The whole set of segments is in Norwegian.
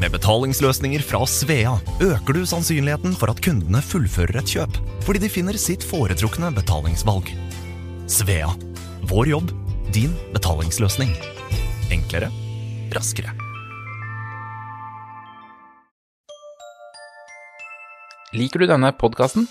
Med betalingsløsninger fra Svea øker du sannsynligheten for at kundene fullfører et kjøp, fordi de finner sitt foretrukne betalingsvalg. Svea vår jobb, din betalingsløsning. Enklere, raskere. Liker du denne podkasten?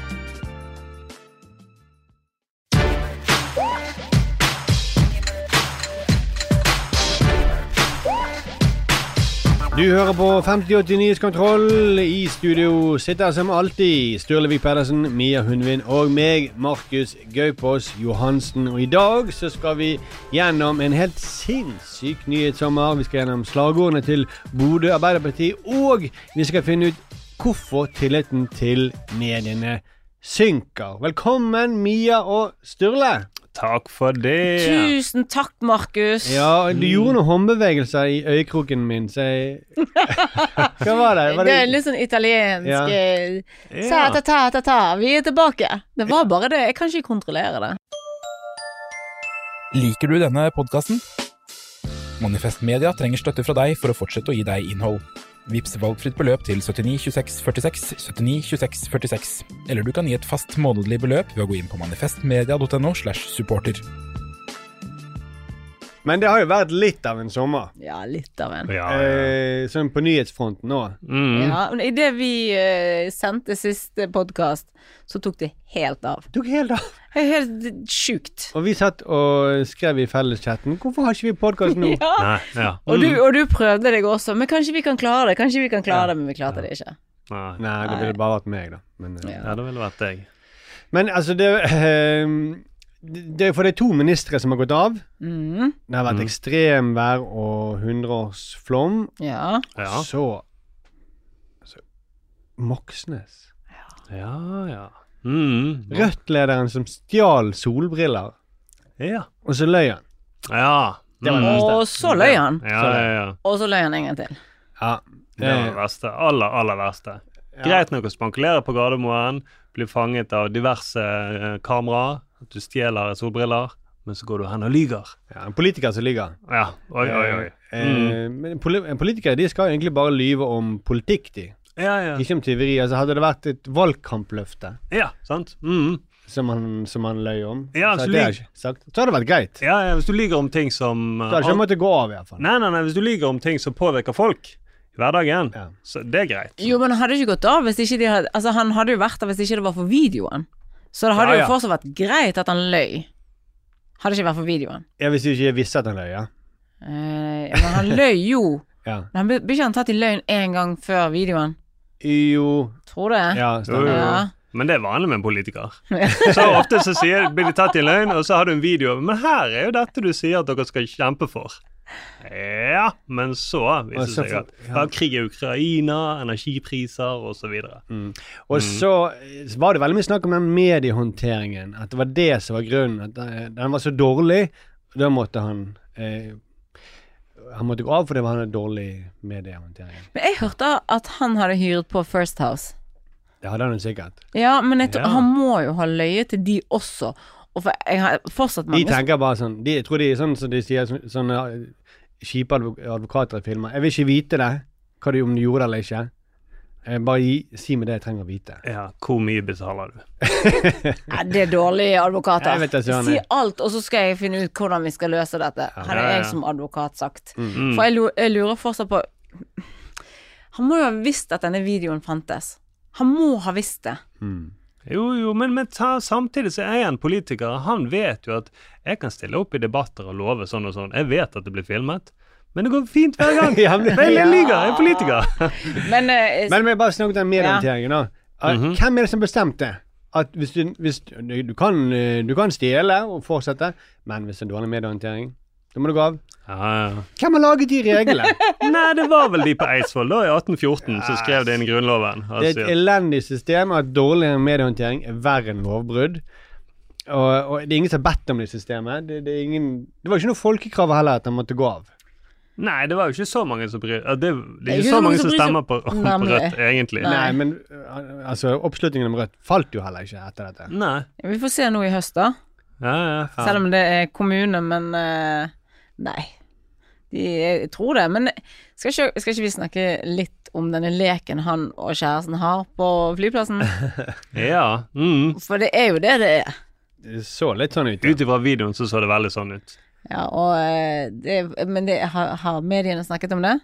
Du hører på 5080 Nyhetskontroll. I studio sitter som alltid Sturlevik Pedersen, Mia Hundvin og meg, Markus Gaupås Johansen. Og i dag så skal vi gjennom en helt sinnssyk nyhetssommer. Vi skal gjennom slagordene til Bodø Arbeiderparti, og vi skal finne ut hvorfor tilliten til mediene synker. Velkommen, Mia og Sturle. Takk for det. Tusen takk, Markus. Ja, du gjorde noen håndbevegelser i øyekroken min, så jeg Hva var det? Var det er litt sånn italiensk Ja. Sa ta ta ta ta, vi er tilbake. Det var bare det. Jeg kan ikke kontrollere det. Liker du denne podkasten? Manifest Media trenger støtte fra deg for å fortsette å gi deg innhold. Vips valgfritt beløp til 79 26 46, 79 26 46. Eller du kan gi et fast månedlig beløp ved å gå inn på manifestmedia.no slash supporter. Men det har jo vært litt av en sommer. Ja, litt av en. Ja, ja. Eh, sånn på nyhetsfronten òg. Mm. Ja, Idet vi uh, sendte siste podkast, så tok det helt av. Tok helt av. Det er Helt sjukt. Og vi satt og skrev i felleschatten Hvorfor har ikke vi podkast nå? Ja. Nei, ja. Og du, og du prøvde deg også, men kanskje vi kan klare det. Kanskje vi kan klare det, men vi klarte det ikke. Nei. Nei, det ville bare vært meg, da. Men, eh, Ja. Ja, det ville vært deg. men altså, det eh, Det er for det er to ministre som har gått av. Mm, Det har vært Mm. ekstremvær og hundreårsflom. ja. Ja. Så altså, Moxnes. Ja, ja. Mm. Rødt-lederen som stjal solbriller, Ja. og så løy han. Ja. Det var det Mm. Og så løy han. Ja, ja, ja. Og så løy han en gang til. Ja. Det var det verste. Aller, aller verste. Ja. Greit nok å spankulere på Gardermoen, bli fanget av diverse eh, kameraer, at du stjeler solbriller, men så går du hen og lyger. Ja, en politiker som lyver. Ja. Oi, oi, oi. Eh, Mm. Men poli politikere de skal egentlig bare lyve om politikk, de. Ja, ja. Ikke om tyveri. Altså Hadde det vært et valgkampløfte Ja, sant. Mm. som han, som han løy om, Ja, så, det ikke sagt. så hadde det vært greit. Ja, ja, hvis du lyger om ting som Da hadde ikke jeg måttet gå av, i hvert fall. Nei, nei, nei, hvis du lyger om ting som påvirker folk hverdagen, Ja. så det er greit. Jo, men han hadde ikke gått av hvis ikke de hadde Altså, han hadde jo vært der hvis ikke det var for videoen. Så det hadde Ja, ja. jo fortsatt vært greit at han løy. Hadde ikke vært for videoen. Ja, Hvis du ikke visste at han løy, ja. Eh, men han løy jo. ja. Men han ble ble ikke han tatt i løgn én gang før videoen? Jo Tror det. Ja, stemmer. Ja. Men det er vanlig med en politiker. Så ofte så sier, blir de tatt i løgn, og så har du en video. Men her er jo dette du sier at dere skal kjempe for. Ja, men så viser det seg at ja. krig i Ukraina, energipriser osv. Mm. Og så eh, var det veldig mye snakk om den mediehåndteringen. At det var det som var grunnen. At eh, den var så dårlig. Da måtte han eh, han måtte gå av fordi han hadde dårlig mediehåndtering. Men jeg hørte at han hadde hyret på First House. Det hadde han jo sikkert. Ja, men jeg tror, Ja. han må jo ha løyet til de også. Og for jeg har fortsatt De tenker bare sånn de, Jeg tror de er sånn som de sier, sånn- sånne eh, kjipe advok advokater i filmer. Jeg vil ikke vite det, hva de, om de gjorde det eller ikke. Eh, bare gi, si meg det jeg trenger å vite. Ja, hvor mye betaler du? Ja, det er dårlige advokater. Det, si alt, og så skal jeg finne ut hvordan vi skal løse dette. Her Ja, ja. jeg som advokat sagt. Mm. For jeg, jeg lurer fortsatt på Han må jo ha visst at denne videoen fantes. Han må ha visst det. Jo, jo, men, men ta, samtidig så er jeg en politiker. Han vet jo at jeg kan stille opp i debatter og love sånn og sånn. Jeg vet at det blir filmet, men det går fint hver gang. Ja, men- jeg ja. lyver, jeg er politiker. Men, uh, Men vi bare snakket om mediehåndteringen, da. Mm -hmm. Hvem er det som bestemte at hvis du, hvis du, du, kan, eh, du kan stjele og fortsette, men hvis det er dårlig mediehåndtering, da må du gå av. Ja, ja. Hvem har laget de reglene? Nei, det var vel de på Eidsvoll da, i 1814 som skrev det inn i Grunnloven. Det er Altså, et elendig system, og at dårlig mediehåndtering er verre enn lovbrudd. Og, og det er ingen som har bedt om det systemet. Det, det, er ingen, det var ikke noe folkekrav heller at han måtte gå av. nei, det var jo ikke så mange som bryr det, det er er ikke så mange som stemmer på, på Rødt, egentlig. Nei. Nei, men uh, altså, oppslutningen om Rødt falt jo heller ikke etter dette. Nei. vi får se nå i høst, da. Ja, ja. Selv om det er kommune, men eh, Nei. De, jeg tror det. Men skal ikke, skal ikke vi snakke litt om denne leken han og kjæresten har på flyplassen? ja. Mm. For det er jo det det er. Det så litt sånn ut. Ut ifra videoen så så det veldig sånn ut. Ja, og eh, det, Men det, har, har mediene snakket om det?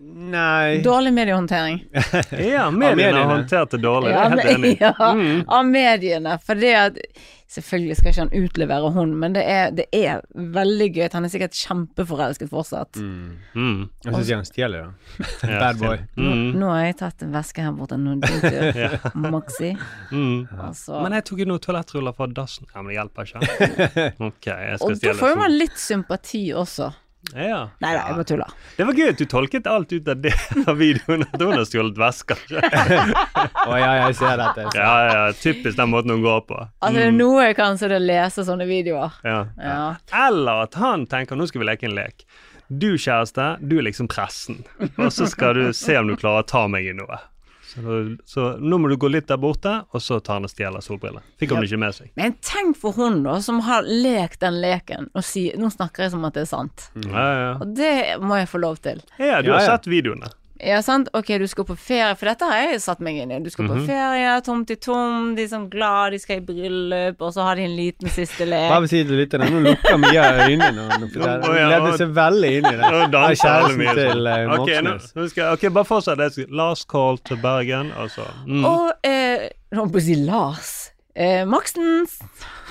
Nei Dårlig mediehåndtering. Ja, mediene håndterte har håndtert det dårlig, det er Ja, helt enig ja, Mm. av mediene. For det at Selvfølgelig skal ikke han utlevere hun, men det er, det er veldig gøy. Han er sikkert kjempeforelsket fortsatt. Mm. Jeg syns han stjeler, da. Ja, Bad boy. Mm. Nå har jeg tatt en veske her borte. Nå driter du, Maxi. Mm. Altså. Men jeg tok jo noen toalettruller fra dassen. Ja, men det hjelper ikke. Ok, jeg skal Og da får man litt sympati også. Ja. Nei da, jeg bare tuller. Det var gøy at du tolket alt ut av det av videoen. At hun har stjålet vesker. Å ja, jeg ser dette. jeg ser. Ja, ja, typisk den måten hun går på. Altså, det er noe jeg kan, så det er å lese sånne videoer. Ja. Ja. Eller at han tenker nå skal vi leke en lek. Du kjæreste, du er liksom pressen. Og så skal du se om du klarer å ta meg i noe. Så, så nå må du gå litt der borte, og så tar han og stjeler solbriller. Fikk hun ikke med seg. Men tenk for hun, da, som har lekt den leken, og sier Nå snakker jeg som at det er sant. Ja, ja. Og det må jeg få lov til. ja, du Ja, har ja. sett videoene. Ja, sant? Ok, du skal på ferie, for dette har jeg satt meg inn i. Du skal Mhm. på ferie, tom til tom, de er sånn glad, de skal i bryllup, og så har de en liten siste lek. Bare si til lytterne, nå lukker Mia øynene hun og- seg veldig inn i det. Nå danser alle mye til uh, Ok, nå, nå skal, ok, bare fortsett. Last call til Bergen, altså. Mm. Og eh, Nå holdt på å si Lars. Eh, Maxens.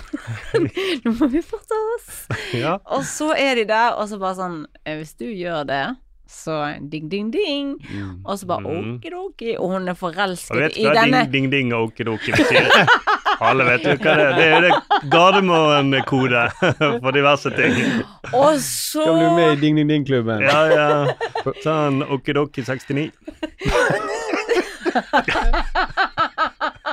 Nå må vi forte oss. Ja. Og så er de der, og så bare sånn eh, Hvis du gjør det, så ding, ding, ding. Og så bare Mm. okidoki. Og hun er forelsket vet du i hva denne ding, ding, ding og okidoki betyr? Alle vet jo hva det er. Det er det Gardermoen-kode for diverse ting. Og så Skal bli med i Ding Ding Ding-klubben. Ja, ja. Sånn okidoki 69.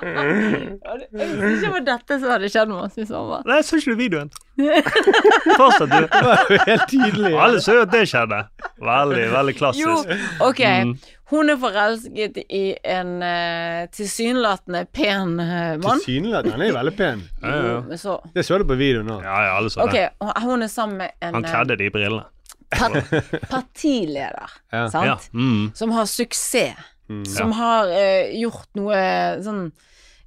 Jeg visste ikke det var dette som hadde skjedd med oss i sommer. Nei, så ikke du videoen? Fortsett, du. Det var jo helt tydelig. Alle så jo at det skjedde. Veldig, veldig Jo, klassisk. ok. Mm. Hun er forelsket i en uh, tilsynelatende pen uh, mann. Tilsynelatende. Han er jo veldig pen. Ja, ja. Så Det så du på videoen òg. Ja, ja, alle så okay, det. hun er sammen med en Han eh, kledde de brillene. par partileder, Ja. sant? Ja. Mm. Som har suksess. Som har eh, gjort noe sånn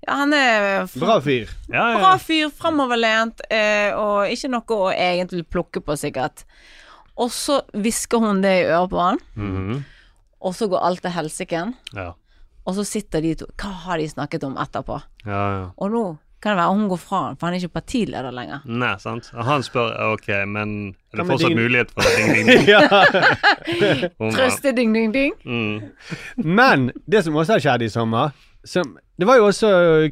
Ja, han er Bra fyr. Ja, bra fyr, framoverlent, eh, og ikke noe å egentlig plukke på, sikkert. Og så hvisker hun det i øret på han, Mhm. og så går alt til helsike. ja. Og så sitter de to Hva har de snakket om etterpå? Ja, ja. Og nå kan det være hun går fra han, for han er ikke partileder lenger. Nei, sant. Og han spør ok, men er det fortsatt ding... mulighet for ding, ding, ding? ja. Hun Trøste ding, ding, ding. Mm. Men det som også har skjedd i sommer som, Det var jo også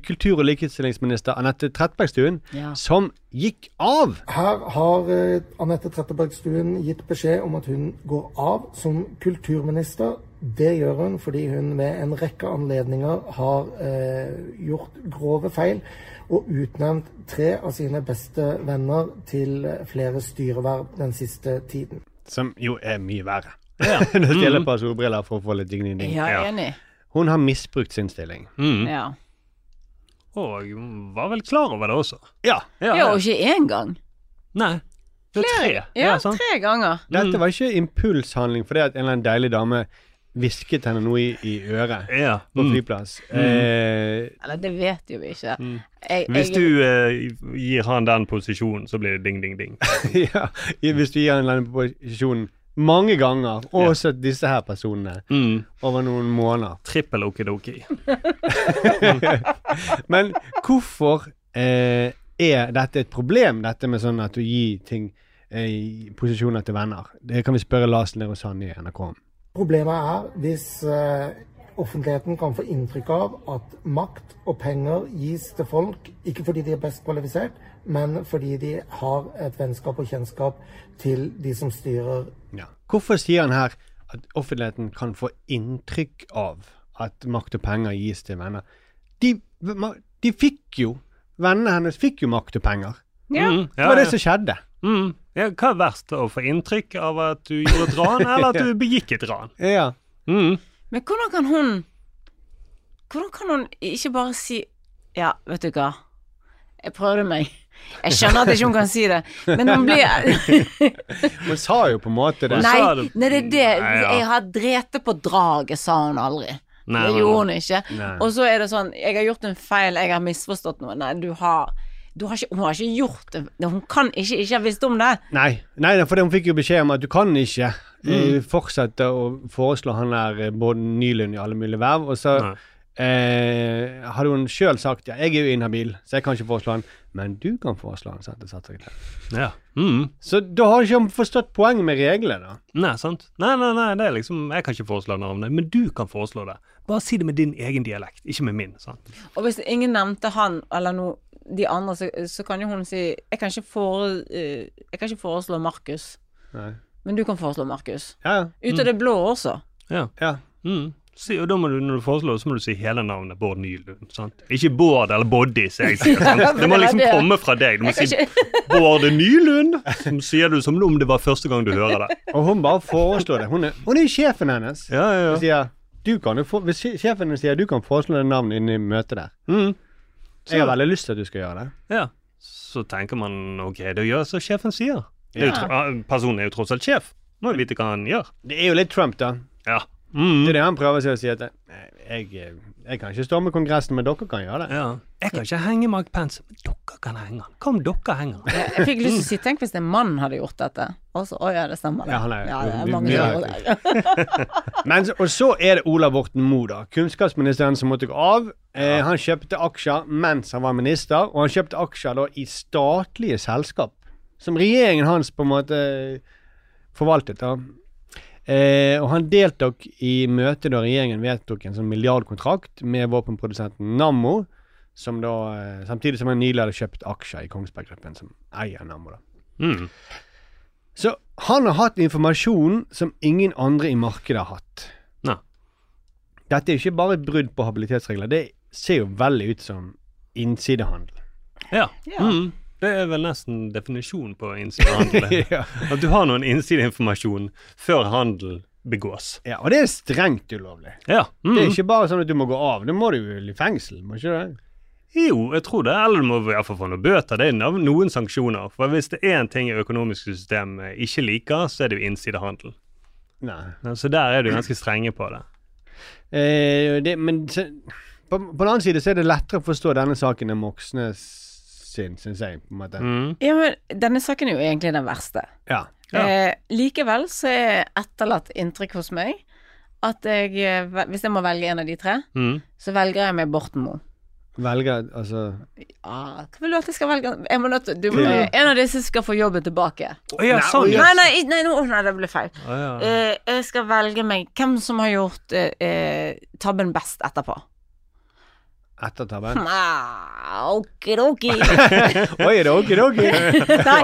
kultur- og likestillingsminister Anette Trettebergstuen Ja. som gikk av. Her har eh, Anette Trettebergstuen gitt beskjed om at hun går av som kulturminister. Det gjør hun fordi hun ved en rekke anledninger har eh, gjort grove feil og utnevnt tre av sine beste venner til flere styreverv den siste tiden. som jo er mye verre. Ja. Enn stjeler stjele Mm. et par solbriller for å få litt ding-ding-ding. Ja, Ja. enig. Hun har misbrukt sin stilling. Mm. Ja. Og var vel klar over det også. Ja. Ja, ja, og ikke én gang. Nei. Det er tre. Ja, sant? tre ganger. Dette var ikke impulshandling fordi at en eller annen deilig dame hvisket henne noe i, i øret Ja. på Mm. flyplass. Eh, Eller det vet jo vi ikke. Mm. Jeg, Hvis jeg, du eh, gir han den posisjonen, så blir det ding, ding, ding. ja, hvis du gir han den posisjonen mange ganger, også også disse her personene, Mm. over noen måneder. Trippel okidoki. Men hvorfor eh, er dette et problem, dette med sånn at du gir ting eh, i posisjoner til venner? Det kan vi spørre Lars Nero Sand i NRK om. Problemet er hvis eh, offentligheten kan få inntrykk av at makt og penger gis til folk, ikke fordi de er best kvalifisert, men fordi de har et vennskap og kjennskap til de som styrer Ja. Hvorfor sier han her at offentligheten kan få inntrykk av at makt og penger gis til venner? De, de fikk jo Vennene hennes fikk jo makt og penger. ja. Mm. Det var det som skjedde. Mm. Ja, hva er verst? Å få inntrykk av at du gjorde et ran, eller at du begikk et ran? Ja. Mm. Men hvordan kan hun Hvordan kan hun ikke bare si Ja, vet du hva. Jeg prøvde meg. Jeg skjønner at ikke hun kan si det, men hun blir Hun sa jo på en måte det. Nei, det- nei, det er det. Jeg har drete på draget, sa hun aldri. Nei, det gjorde hun ikke. Nei. Og så er det sånn Jeg har gjort en feil, jeg har misforstått noe. Nei, du har, har ikke, Hun har ikke gjort det. Hun kan ikke ikke ha visst om det. Nei, nei, for hun fikk jo beskjed om at du kan ikke Mm. eh, fortsette å foreslå han der eh, Bård Nylund i alle mulige verv. Og så eh, hadde hun sjøl sagt ja, jeg er jo inhabil, så jeg kan ikke foreslå han, men du kan foreslå han. Sette statssekretær. Ja. Mm. Så da har ikke hun forstått poenget med reglene, da. Nei, sant? Nei, nei, nei, det er liksom Jeg kan ikke foreslå navnet, men du kan foreslå det. Bare si det med din egen dialekt, ikke med min. sant? Og hvis ingen nevnte han eller no, de andre, så, så kan jo hun si Jeg kan ikke, fore, eh, jeg kan ikke foreslå Markus, men du kan foreslå Markus. Ja, ja. Ut av det blå også. Ja. ja. Mm. Si, og da må du, når du foreslår, så må du si hele navnet Bård Nylund. sant? Ikke Bård eller Boddy, sier jeg sant? Det må liksom komme fra deg. Du må si Bård Nylund, som sier du som om det var første gang du hører det. Og hun bare foreslår det. Hun er, hun er jo sjefen hennes. Ja, ja, Hun sier, du kan hvis sjefen hennes sier du kan foreslå det navnet inne i møtet der. Mm. Jeg har veldig lyst til at du skal gjøre det. Ja. Så tenker man ok, da gjør jeg som sjefen sier. Ja. ah, personen er jo tross alt sjef. Må jo vite hva han gjør. Det er jo litt Trump, da. Ja. Mm. Det er det han prøver seg å si at eh, jeg, jeg kan ikke storme Kongressen, men dere kan gjøre det. ja. Jeg kan ikke henge Mike Pence, men dere kan henge han. Hva om dere henger han? jeg fikk lyst til å si Tenk hvis en mann hadde gjort dette. Og så Å ja, det stemmer. det. Ja, han er- ja, det er mange det. Men, og så er det Ola Borten Moe, da. Kunnskapsministeren som måtte gå av. Eh, han kjøpte aksjer mens han var minister, og han kjøpte aksjer da i statlige selskap. Som regjeringen hans på en måte forvaltet. da. Eh, og han deltok i møtet da regjeringen vedtok en sånn milliardkontrakt med våpenprodusenten Nammo, som da, eh, samtidig som han nylig hadde kjøpt aksjer i Kongsberg Gruppen, som eier Nammo. da. Mm. Så han har hatt informasjon som ingen andre i markedet har hatt. Ne. Dette er ikke bare et brudd på habilitetsregler, det ser jo veldig ut som innsidehandel. Ja. Ja. Mm. Det er vel nesten definisjonen på innsidehandel. ja. At du har noen innsideinformasjon før handel begås. ja, og det er strengt ulovlig. Ja. Mm. Det er ikke bare sånn at du må gå av, da må du jo i fengsel, må ikke det? Jo, jeg tror det. Eller du må i hvert fall få noen bøter. Det er noen sanksjoner. For hvis det er en ting i økonomiske system ikke liker, så er det jo innsidehandel. Nei. Så der er du ganske strenge på det. Eh, det men på, på den annen side så er det lettere å forstå denne saken enn Moxnes sin, syns jeg. på en måte. Mm. Ja, men denne saken er jo egentlig den verste. Ja. Ja. Eh, likevel så er etterlatt inntrykk hos meg at jeg, eh, hvis jeg må velge en av de tre, Mm. så velger jeg meg Borten Moe. Velger altså Ja, hva vil du at jeg skal velge? Jeg må nødt du, En av disse skal få jobben tilbake. Oh, ja, sånn, nei, Nei, nei, nei, nei, det ble feil. Oh, ja. Eh, jeg skal velge meg hvem som har gjort eh, eh, tabben best etterpå. Etter tabben? Okidoki. Oi, er det okidoki? Nei,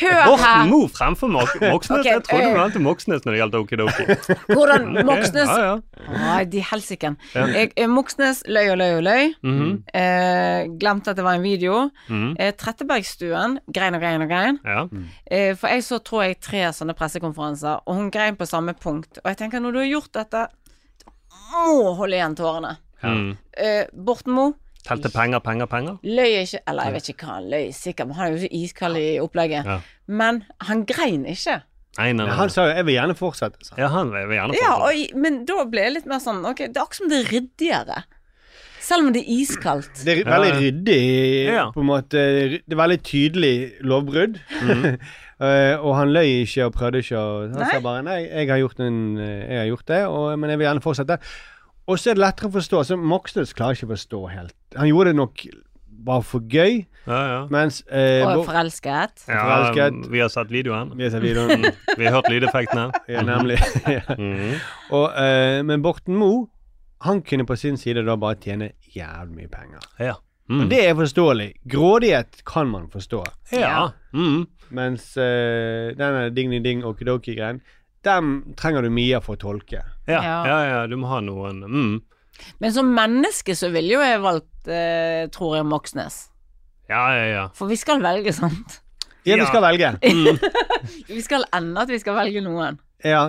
hør her. Morten Moe fremfor Moxnes. Jeg trodde eh. du mente Moxnes når det gjaldt okidoki. Hvordan Moxnes Ja, ja. Å, de helsiken. Eh, Moxnes løy og løy og løy. Mhm. Eh, glemte at det var en video. Eh, Trettebergstuen grein og grein og grein. Ja. Eh, for jeg så, tror jeg, tre sånne pressekonferanser, og hun grein på samme punkt. Og jeg tenker, når du har gjort dette, du må holde igjen tårene. Mm. Eh, Borten Moe Telte penger, penger, penger. løy ikke Eller jeg vet ikke hva han løy, sikkert, men han er jo ikke iskald i opplegget. Ja. Men han grein ikke. Nei, nei, nei. Han sa jo 'jeg vil gjerne fortsette'. Så. Ja, han vil vil gjerne Ja, og, men da ble jeg litt mer sånn Ok, det er akkurat som det er ryddigere. Selv om det er iskaldt. Det er veldig ryddig, Ja. på en måte. Det er veldig tydelig lovbrudd. Mm. og han løy ikke og prøvde ikke Han sa bare 'nei, jeg har gjort, en, eh, jeg har gjort det, og, men jeg vil gjerne fortsette'. Og så er det lettere å forstå. Så Moxnes klarer ikke å forstå helt. Han gjorde det nok bare for gøy, Ja, ja. mens eh, Og forelsket. ja Forelsket. vi har sett videoen. Vi har sett videoen. Vi har hørt lydeffektene. Ja, nemlig. ja. Mhm. og, eh, men Borten Moe, han kunne på sin side da bare tjene jævlig mye penger. Ja. Og Mm. det er forståelig. Grådighet kan man forstå. Ja. Mm. Mens uh, denne ding-ding-ding okidoki-greien, dem trenger du Mia for å tolke. Ja. Ja. ja, ja, du må ha noen mm. Men som menneske så ville jo jeg valgt, eh, tror jeg, Moxnes. Ja, ja, ja. For vi skal velge, sant? Ja, vi skal velge. Vi skal ende at vi skal velge noen. Ja,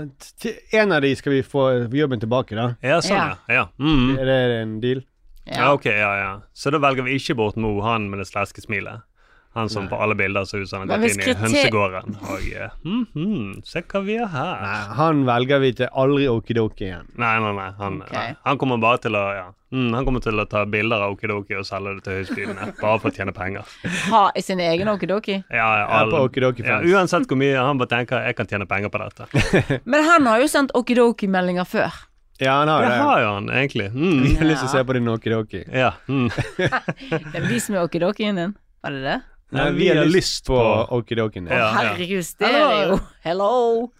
en av de skal vi få jobben tilbake, da. Ja, sånn, ja. ja. Mm. Er det en deal? Ja, ok, ja, ja. Så da velger vi ikke bort Mo, han med det sleske smilet. Han som på alle bilder ser ut som han har gått inn i hønsegården. Og mm, mm, se hva vi har her. Nei, han velger vi til aldri okidoki igjen. Nei, nei, nei. Han, okay. nei. han kommer bare til å ja. mm, Han kommer til å ta bilder av Okidoki og selge det til høystbydende. Bare for å tjene penger. Ha i sin egen okidoki. Ja, ja, Ja, Okidoki ja, uansett hvor mye han bare tenker jeg kan tjene penger på dette. Men han har jo sendt okidoki-meldinger før. Ja, han har Det det. har jo han egentlig. Mm. Vi har lyst til å se på din okidoki. Ja. Mm. Det er de som er okidokien din. Var det det? Nei, vi har lyst på okidokien. Å, Ja, ja. herregud, stereo. Hello.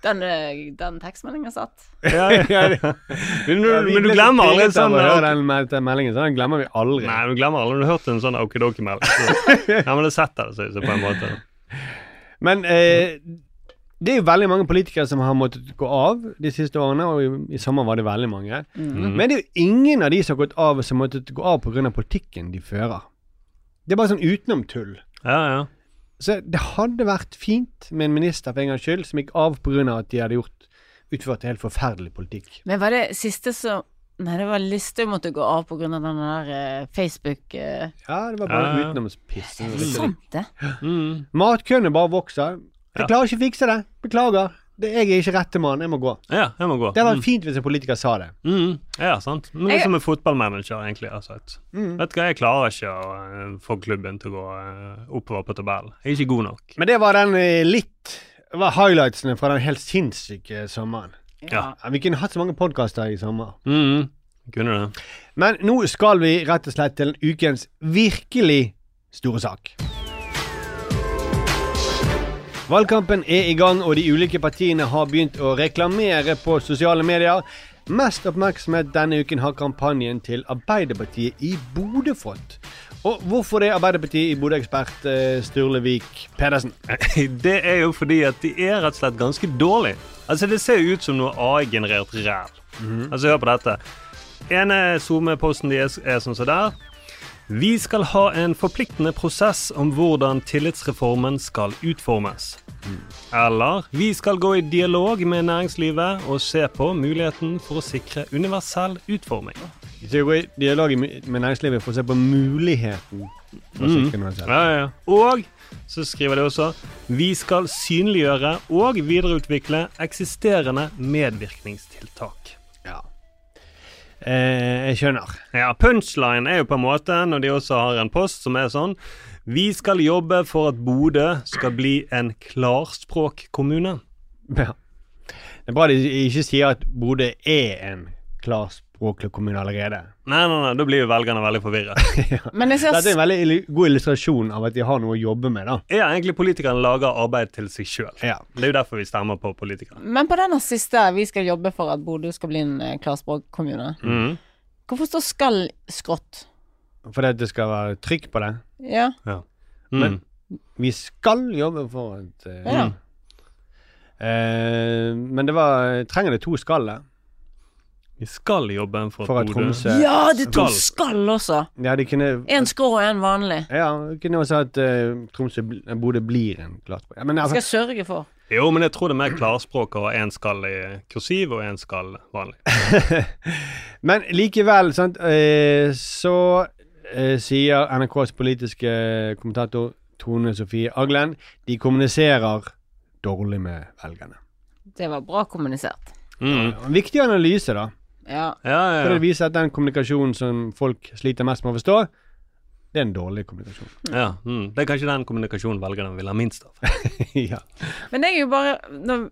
Den, eh, den tekstmeldingen satt. Ja, ja. Men, Ja, du- men du glemmer aldri en sånn å den den meldingen, så den glemmer vi aldri. Nei, du glemmer aldri du har hørt en sånn Okidoki-melding. Så- men det setter det seg så på en måte. Men eh, det er jo veldig mange politikere som har måttet gå av de siste årene, og i, i sommer var det veldig mange. Mm. Men det er jo ingen av de som har gått av, som har måttet gå av pga. politikken de fører. Det er bare sånn utenomtull. Ja, ja. Så det hadde vært fint med en minister for en gangs skyld som gikk av pga. at de hadde gjort utført helt forferdelig politikk. Men var det siste som Nei, det var Listhaug måtte gå av pga. den der uh, Facebook uh... Ja, det var bare Ja. utenomspiss. Er det sant, det? Mm. Matkøene bare vokser. Jeg Ja. klarer ikke å fikse det. Beklager. Det, jeg er ikke rette mann. Jeg må gå. ja, jeg må gå. Det hadde Mm. fint hvis en politiker sa det. Mm. Ja, sant. Men Jeg- som en fotballmanager egentlig Altså. Mm. Vet du hva, jeg klarer ikke å eh, få klubben til å gå eh, oppover på tabellen. Jeg er ikke god nok. Men det var den eh, litt var highlightsene fra den helt sinnssyke sommeren. Ja. Ja, vi kunne hatt så mange podkaster i sommer. Mm. Kunne det. Men nå skal vi rett og slett til ukens virkelig store sak. Valgkampen er i gang, og de ulike partiene har begynt å reklamere på sosiale medier. Mest oppmerksomhet denne uken har kampanjen til Arbeiderpartiet i Bodø fått. Og hvorfor det, Arbeiderpartiet i Bodø-ekspert eh, Sturlevik Pedersen? Det er jo fordi at de er rett og slett ganske dårlige. Altså, det ser jo ut som noe AI-generert ræl. Altså, hør på dette. Ene SoMe-posten deres er sånn som der. Vi skal ha en forpliktende prosess om hvordan tillitsreformen skal utformes. Eller vi skal gå i dialog med næringslivet og se på muligheten for å sikre universell utforming. Vi skal gå i dialog med næringslivet for å se på muligheten for å sikre universell selv. Ja, ja, ja. Og så skriver de også Vi skal synliggjøre og videreutvikle eksisterende medvirkningstiltak. Eh, jeg skjønner. Ja, Punchline er jo på en måte når de også har en post som er sånn Vi skal jobbe for at Bodø skal bli en klarspråkkommune. Ja. Det er bra de ikke sier at Bodø er en klarspråklig kommune allerede. Nei, nei, nei, da blir jo velgerne veldig forvirret. ja. ser Dette er en veldig god illustrasjon av at de har noe å jobbe med, da. Ja, egentlig politikerne lager arbeid til seg sjøl. Ja. Det er jo derfor vi stemmer på politikere. Men på denne siste, vi skal jobbe for at Bodø skal bli en eh, klarspråkkommune. Mm. Hvorfor står 'skal' skrått? fordi at det skal være trykk på det. Ja. Mm. Men vi skal jobbe for at uh, Ja. uh, Men det var Trenger det to skall der? Vi skal jobbe for, For at Tromsø ja, det to Skal. skall også. Ja, de kunne En skrå og en vanlig. Ja, de kunne også at uh, Tromsø bl- Bodø blir en klarspråk. Ja, men Jeg altså, skal sørge for. Jo, men jeg tror det er mer klarspråk å ha én skall i kursiv og én skall vanlig. Men likevel, sant, uh, så uh, sier NRKs politiske kommentator Tone Sofie Aglen de kommuniserer dårlig med velgerne. Det var bra kommunisert. Mm. En Viktig analyse, da. Ja. Ja, ja, For å det viser at den kommunikasjonen som folk sliter mest med å forstå, det er en dårlig kommunikasjon. ja mm. Det er kanskje den kommunikasjonen velgerne vil ha minst av. ja. Men jeg er jo bare når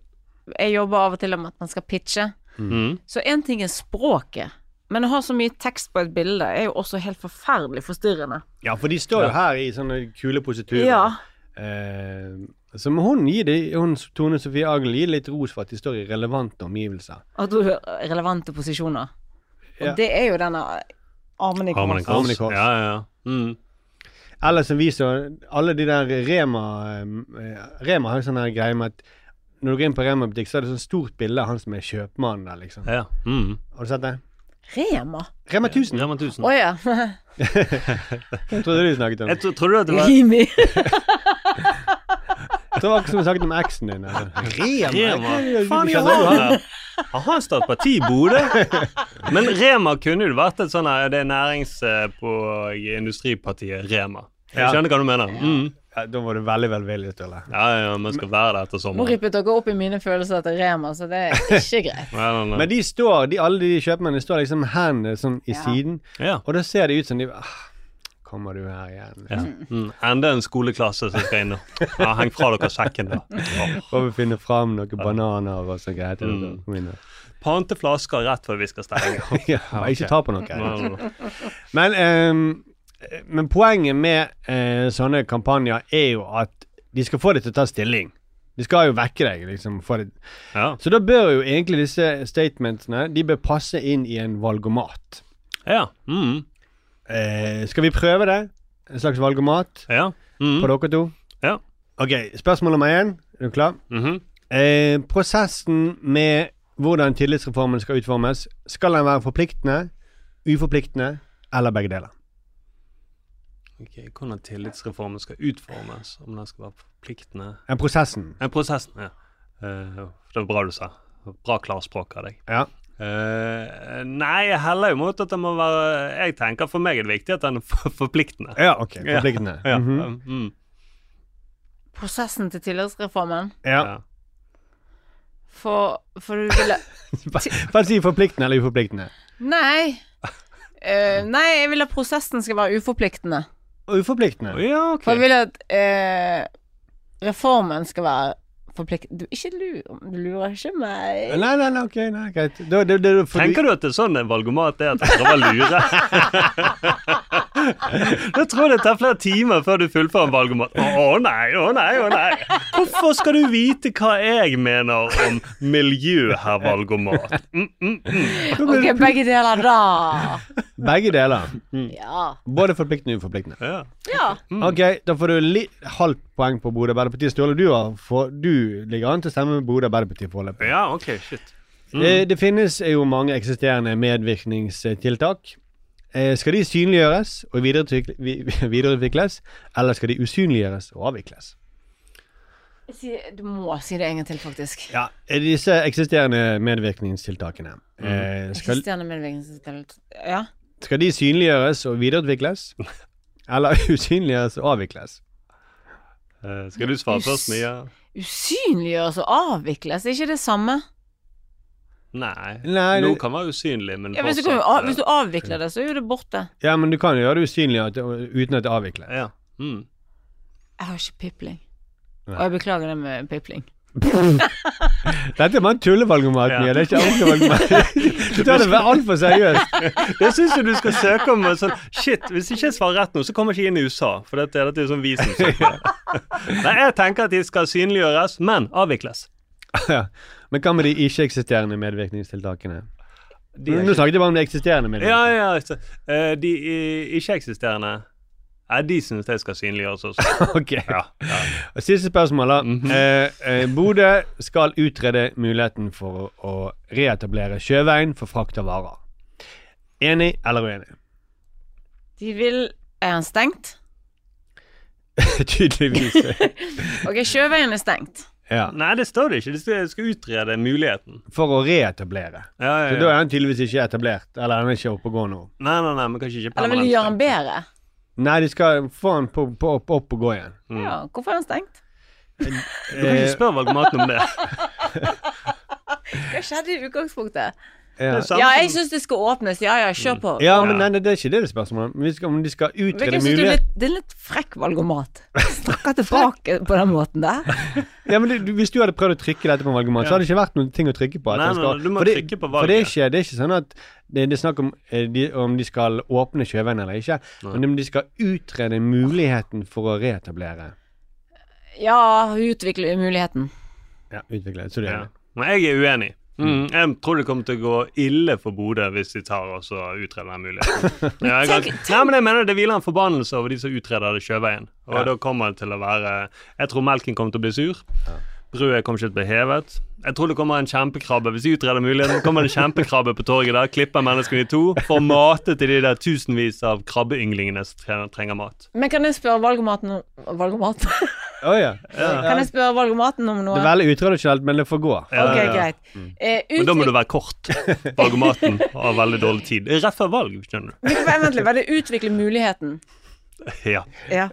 Jeg jobber av og til med at man skal pitche. Mm. Så én ting er språket, men å ha så mye tekst på et bilde er jo også helt forferdelig forstyrrende. ja, for de står jo her i sånne kule positurer. Ja. Eh, så må hun gi det, hun Tone Sofie Aglen gi litt ros for at de står i relevante omgivelser. At du har relevante posisjoner. Og Ja. det er jo denne armen i kors. kors. I kors. Ja, ja, ja. Mm. Eller som vi så Alle de der Rema eh, Rema har jo sånn greie med at når du går inn på Rema-butikk, så er det sånn stort bilde av han som er kjøpmannen der, liksom. ja. Mm. Har du sett det? Rema? Rema 1000. Rema 1000. Å ja. Hvem trodde du snakket om? Jeg tro, trodde du at det var Rimi. Jeg det var akkurat som du snakket om eksen din. Rema? Rema? Faen, jeg har Har han startet parti i Bodø? Men Rema kunne jo vært et sånn her Det er nærings- på industripartiet Rema. Jeg Ja. skjønner hva du mener. Mm. Ja, da var du veldig velvillig, Sturle. Ja, ja, man skal være der etter sommeren. Nå rippet dere opp i mine følelser etter Rema, så det er ikke greit. Nei, nei, nei. Men de står, de, alle de kjøpmennene står liksom hendene sånn i Ja. siden, Ja. og da ser det ut som de ah, Kommer du her igjen? Ja. Mm. Enda en skoleklasse som skal inn nå. ja, Heng fra dere sekken, da. Åh. Får vi finne fram noen bananer og sånn greier Mm. Pante flasker rett før vi skal stenge. Ja, ikke ta på noe. Men, um, men poenget med uh, sånne kampanjer er jo at de skal få deg til å ta stilling. De skal jo vekke deg, liksom. Det. Ja. Så da bør jo egentlig disse statementene De bør passe inn i en valgomat. Ja. Mm. Eh, skal vi prøve det? En slags valgomat Ja. Mm. på dere to? Ja. Ok, spørsmål nummer én. Er du klar? Mhm. Eh, prosessen med hvordan tillitsreformen skal utformes, skal den være forpliktende, uforpliktende eller begge deler? Ok, Hvordan tillitsreformen skal utformes, om den skal være forpliktende En prosessen. En prosessen, ja. Uh, det var bra du sa. Bra klarspråk av deg. Ja. Eh, nei, jeg heller imot at det må være Jeg tenker for meg er det viktig at den er for- forpliktende. Ja, ok. Forpliktende. Ja. Mhm. mm, Prosessen til tillitsreformen. ja. ja. For, for du ville Bare si forpliktende eller uforpliktende. Nei. Uh, nei, jeg vil at prosessen skal være uforpliktende. Uforpliktende. ja, ok. For jeg vil at uh, reformen skal være forpliktende Du, ikke lur Du lurer ikke meg. Nei, nei, nei, ok, nei, greit. Da, det, det, fordi, Tenker du at det er sånn en valgomat er, at du prøver å lure? da tror jeg det tar flere timer før du fullfører en valgomat. Å nei, å nei, å nei. Hvorfor skal du vite hva jeg mener om miljø, herr valgomat? Mm, mm, mm. Ok, begge deler, da. Begge deler. Ja. Både forpliktende og uforpliktende. Ja. Ja. Ok, da får du litt halvt poeng på Bodø Arbeiderparti. Ståle, du, har få- du ligger an til å stemme med Bodø Arbeiderparti foreløpig. ja, okay, shit. Det, det finnes jo mange eksisterende medvirkningstiltak. Eh, skal de synliggjøres og videreutvikles, eller skal de usynliggjøres og avvikles? Du må si det en gang til, faktisk. Ja, eh, Disse eksisterende medvirkningstiltakene. Eh, skal, Eksisterende medvirkningstiltak. Ja. skal de synliggjøres og videreutvikles, eller usynliggjøres og avvikles? Eh, skal du svare først, Mia? Usynliggjøres og avvikles, er ikke det samme? Nei. Nei, Noe kan være usynlig, men Ja, hvis, du kan, av- hvis du avvikler det, så er jo det borte. Ja, men du kan jo gjøre det usynlig uten at det avvikles. Ja. Mm. Jeg har ikke pipling. Og jeg beklager det med pipling. Dette er bare en tullevalgomat. Mia. Det er ikke ordentlig valgomat. Du tar det altfor seriøst. Det syns jeg du skal søke om. Sånn, shit, hvis ikke jeg svarer rett nå, så kommer jeg ikke inn i USA. For dette, dette er sånn vi som. Nei, jeg tenker at de skal synliggjøres, men avvikles. Ja. Men hva med de ikke-eksisterende medvirkningstiltakene? Nå snakket jeg bare om de eksisterende medvirkningstiltakene. ja, ja, eh, de ikke-eksisterende Nei, de syns jeg skal synliggjøres også. ok. Ja, ja. Og Siste spørsmål, da. Mhm. eh, eh, Bodø skal utrede muligheten for å reetablere sjøveien for frakt av varer. Enig eller uenig? De vil Er han stengt? Tydeligvis. Ok, sjøveien er stengt. ja. Nei, det står det ikke. De skal, skal utrede muligheten. For å reetablere. Ja, ja, Så da er han tydeligvis ikke etablert. Eller han er ikke oppe og går nå. Nei, nei, nei, men kanskje ikke Eller vil de gjøre den bedre? Nei, de skal få den på, på, opp, opp og gå igjen. Mm. Ja, hvorfor er den stengt? Du kan ikke spørre valgomaten om det. Hva skjedde i utgangspunktet? Ja. Jeg syns det skal åpnes. Ja ja, kjør på. ja, men nei, det er ikke det det er spørsmålet om. Om de skal utrede mulighet det er litt frekk valgomat. Snakker tilbake på den måten der. Ja, men det, hvis du hadde prøvd å trykke dette på valgomat, så hadde det ikke vært noen ting å trykke på. at Nei, nei, skal- nei, du må for det, trykke på For det er, ikke, det er ikke sånn at det, det er snakk om eh, de, om de skal åpne sjøveien eller ikke, men om de skal utrede muligheten for å reetablere. Ja, utvikle muligheten. Ja, utvikle. Så det er Ja. det. Men jeg er uenig. Mm. Jeg tror det kommer til å gå ille for Bodø hvis de tar og så utreder den muligheten. Ja, jeg, nei, men jeg mener Det hviler en forbannelse over de som utreder det sjøveien. Og Ja. da kommer det til å være Jeg tror melken kommer til å bli sur. Brødet kommer ikke til å bli hevet. Jeg tror det kommer en kjempekrabbe. Hvis jeg utreder muligheten, kommer det en kjempekrabbe på torget der, klipper menneskene i to for å mate til de der tusenvis av krabbeynglingene som trenger, mat. Men kan jeg spørre valgomaten om Valgomat? Å ja. Kan jeg spørre valgomaten om noe? Det er veldig utradisjonelt, men det får gå. Ja, Ok, ja, ja. greit. Eh, Men da må du være kort. Valgomaten har veldig dårlig tid. Rett før valg, skjønner du. vent litt, var det utvikle muligheten? Ja. Ja.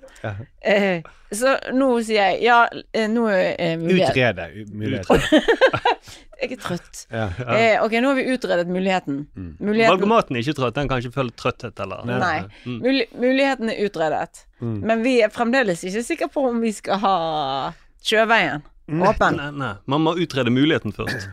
Eh, så nå sier jeg ja, eh, nå er mulighet. Utrede muligheten. Jeg er trøtt. Ja. Eh, ok, nå har vi utredet muligheten. Muligheten Valgomaten er ikke trøtt. Den kan ikke føle trøtthet eller Nei. Mm. Mul muligheten er utredet. Mm. Men vi er fremdeles ikke sikre på om vi skal ha sjøveien åpen. Nei, nei. Man må utrede muligheten først.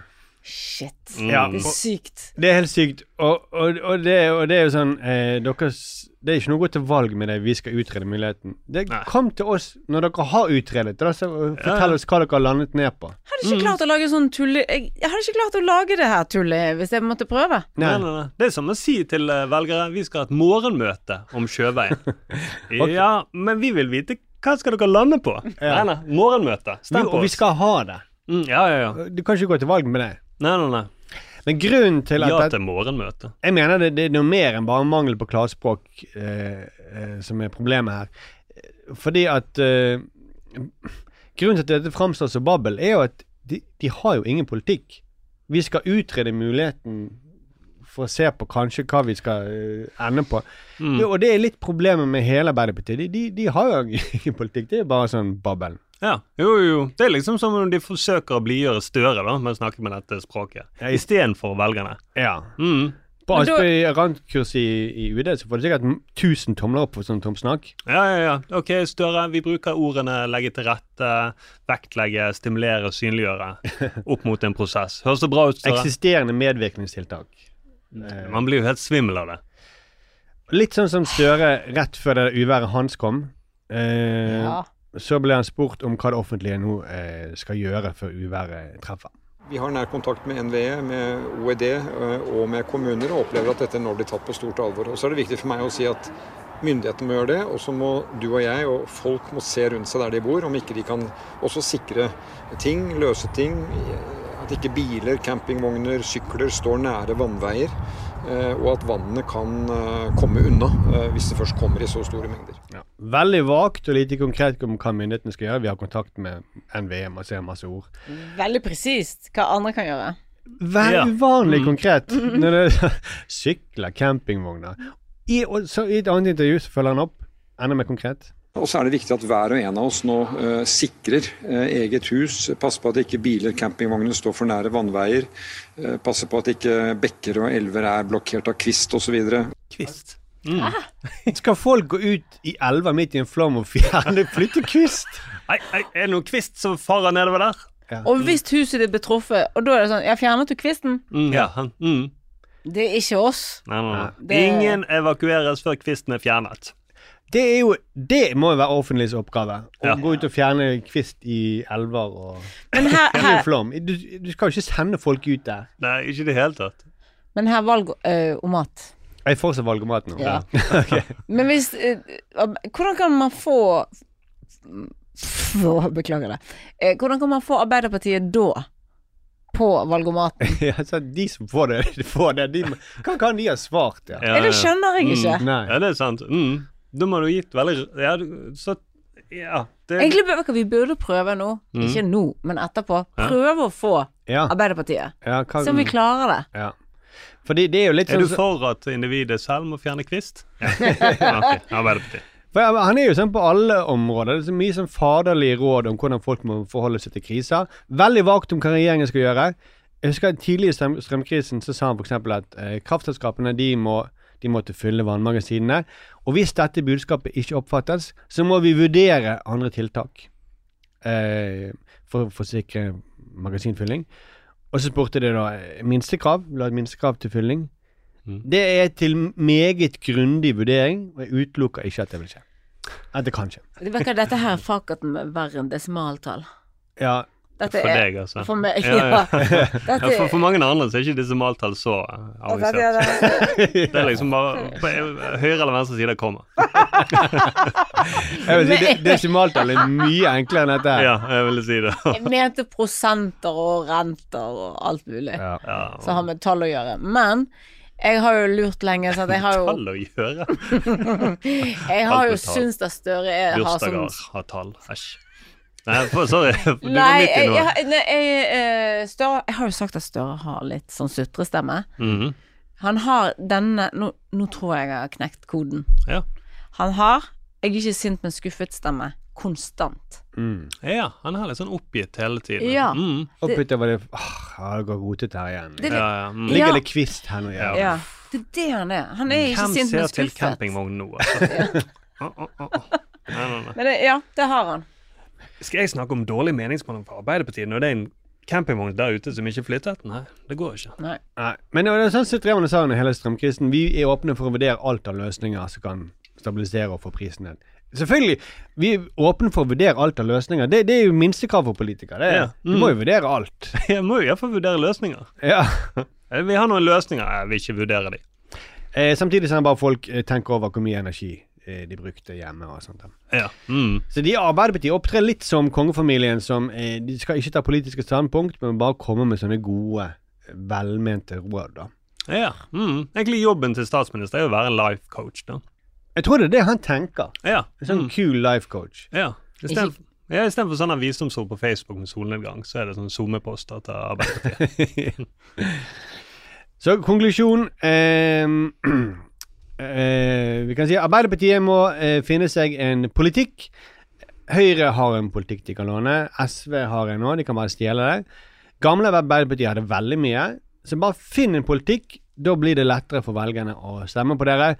Shit. Ja. Det er sykt. Det er helt sykt. Og, og, og, det, og det er jo sånn eh, deres, Det er ikke noe å gå til valg med det. Vi skal utrede muligheten. Det Nei. Kom til oss når dere har utredet. det, så, fortell ja. oss hva dere har landet ned på. Jeg Hadde ikke klart å lage sånn tulle... Jeg, jeg hadde ikke klart å lage det her tullet hvis jeg måtte prøve. Nei, nei. Det er som å si til eh, velgere vi skal ha et morgenmøte om sjøveien. Ja, men vi vil vite hva skal dere lande på. Ja. Nei, nei. Morgenmøte. Vi, Stem på og vi skal ha det. Mm, ja, ja, ja. Du kan ikke gå til valg med det. Nei, nei, nei. Men grunnen til at Ja til morgenmøte. Jeg mener det, det er noe mer enn bare mangel på klarspråk eh, eh, som er problemet her. Fordi at eh, Grunnen til at dette framstår som babbel, er jo at de, de har jo ingen politikk. Vi skal utrede muligheten for å se på kanskje hva vi skal eh, ende på. Mm. Jo, og det er litt problemet med hele Arbeiderpartiet. De, de, de har jo ingen politikk. Det er bare sånn babbel. Ja, jo, jo. Det er liksom som om de forsøker å blidgjøre Støre da, med å snakke med dette språket. Ja, i- Istedenfor velgerne. Ja. Mm. På Men da- Aspøy rantkurs i, i UD så får du sikkert 1000 tomler opp for sånn tomt snakk. Ja, ja, ja. Ok, Støre, vi bruker ordene legge til rette, vektlegge, stimulere, synliggjøre opp mot en prosess. Høres det bra ut, Støre? Eksisterende medvirkningstiltak. Man blir jo helt svimmel av det. Litt sånn som Støre rett før det uværet hans kom. Eh, Ja. Så ble han spurt om hva det offentlige nå eh, skal gjøre før uværet treffer. Vi har nær kontakt med NVE, med OED eh, og med kommuner, og opplever at dette nå blir tatt på stort alvor. Og Så er det viktig for meg å si at myndighetene må gjøre det, og så må du og jeg og folk må se rundt seg der de bor, om ikke de kan også sikre ting, løse ting. At ikke biler, campingvogner, sykler står nære vannveier. eh, Og at vannene kan eh, komme unna eh, hvis det først kommer i så store mengder. Veldig vagt og lite konkret om hva myndighetene skal gjøre. Vi har kontakt med NVE, man ser masse ord. Veldig presist hva andre kan gjøre. Veldig Ja. uvanlig Mm. konkret. Når det Sykler, campingvogner. I, og, så, I et annet intervju så følger han opp. Enda mer konkret. Og så er det viktig at hver og en av oss nå uh, sikrer uh, eget hus, passer på at ikke biler, campingvogner står for nære vannveier, Uh, passer på at ikke bekker og elver er blokkert av kvist osv. Kvist. Skal folk gå ut i elva midt i en flom og fjerne flyttekvist? Nei, nei, er det noen kvist som farer nedover der? Og hvis huset ditt blir truffet, og da er det sånn Ja, fjernet du kvisten? Mm, ja. Mm. Det er ikke oss. Nei, nei, nei. Det- Ingen evakueres før kvisten er fjernet. Det er jo Det må jo være offentligs oppgave. Å Ja. gå ut og fjerne kvist i elver og Men her, her flom. Du, du skal jo ikke sende folk ut der. Nei, ikke i det hele tatt. Men her valgomat. Jeg får seg valgomat nå. Ja. okay. Men hvis eh, Hvordan kan man få Beklager det. Eh, hvordan kan man få Arbeiderpartiet da på valgomaten? ja, så de som får det, de får det. De, hva kan de ha svart, ja? Ja, Det skjønner jeg ikke. Nei. Ja, det er sant. Mm. Da må du gitt veldig Ja, så Ja. Det, Egentlig bør- vi burde prøve nå, Mm. ikke nå, men etterpå. Ja. Prøve å få Ja. Arbeiderpartiet. Ja, hva, Se om vi klarer det. Ja. Fordi det er jo litt er sånn du for at individet selv må fjerne kvist? Ja. ja. Arbeiderpartiet. For Han er jo sånn på alle områder. Det er så mye sånn faderlige råd om hvordan folk må forholde seg til kriser. Veldig vagt om hva regjeringen skal gjøre. Jeg husker Tidlig i strøm, strømkrisen så sa han f.eks. at eh, kraftselskapene de må, de måtte fylle vannmagasinene. Og hvis dette budskapet ikke oppfattes, så må vi vurdere andre tiltak eh, for å forsikre magasinfylling. Og så spurte de da minstekrav. Vil du ha et minstekrav til fylling? Mm. Det er til meget grundig vurdering, og jeg utelukker ikke at det vil skje. At det kan skje. Det virker Dette her fakaten med verre enn desimaltall. Ja, Dette For deg, altså. For meg, Ja, ja. ja. Dette Ja, for, for mange andre så er ikke desimaltall så eh, Og er avansert. det- Det er liksom bare på høyre eller venstre side kommer. jeg vil si det, Desimaltall er mye enklere enn dette. her. Ja, jeg ville si det. Jeg mente prosenter og renter og alt mulig Ja. Ja, som har med tall å gjøre. Men jeg har jo lurt lenge, så jeg har jo Tall å gjøre. Jeg har jo syntes at Støre er har sånn Bursdager har tall. Æsj. Nei, for, sorry. Du var Nei, midt i noe. jeg, nei, jeg, eh, Støre, jeg har jo sagt at Støre har litt sånn sutrestemme. Mhm. Han har denne Nå, nå tror jeg jeg har knekt koden. Ja. Han har Jeg er ikke sint, men skuffet stemme. Konstant. Mm. ja, han er litt sånn oppgitt hele tiden. Ja. Mm. Oppgitt over det Åh, ja, det går rotete her igjen. Det- Ja, ja. Mm. Ligger det kvist her nå? Ja. Ja. Det er det han er. Han er ikke Hvem sint, men ser til campingvogn nå, altså? Nei, nei, nei. Men det, ja, det har han. Skal jeg snakke om dårlig meningsmåling for Arbeiderpartiet når det er en campingvogn der ute som ikke er flyttet? Nei, det går ikke. Nei. Nei. Men det er sånn som Drevane sa under hele strømkrisen, vi er åpne for å vurdere alt av løsninger som kan stabilisere og få prisen ned. Selvfølgelig, vi er åpne for å vurdere alt av løsninger. Det, det er jo minstekrav for politikere. Det er, Ja. Du må jo vurdere alt. Jeg må jo iallfall vurdere løsninger. Ja. Eh, Vi har noen løsninger, jeg vil ikke vurdere de. Eh, samtidig som bare folk eh, tenker over hvor mye energi de brukte hjemme og sånt. Ja. Mm. Så de i Arbeiderpartiet opptrer litt som kongefamilien som eh, De skal ikke ta politiske standpunkt, men bare komme med sånne gode, eh, velmente råd, da. ja. Mm. Egentlig jobben til statsminister er å være en life coach, da. Jeg tror det er det han tenker. Ja. En sånn Mm. cool life coach. Ja. Istedenfor ja, Istedenfor sånne visdomsord på Facebook med solnedgang, så er det sånn SoMe-poster til Arbeiderpartiet. Så konklusjon ehm, eh, Vi kan si Arbeiderpartiet må eh, finne seg en politikk. Høyre har en politikk de kan låne. SV har en nå, de kan bare stjele det. Gamle Arbeiderpartiet hadde veldig mye. Så bare finn en politikk. Da blir det lettere for velgerne å stemme på dere.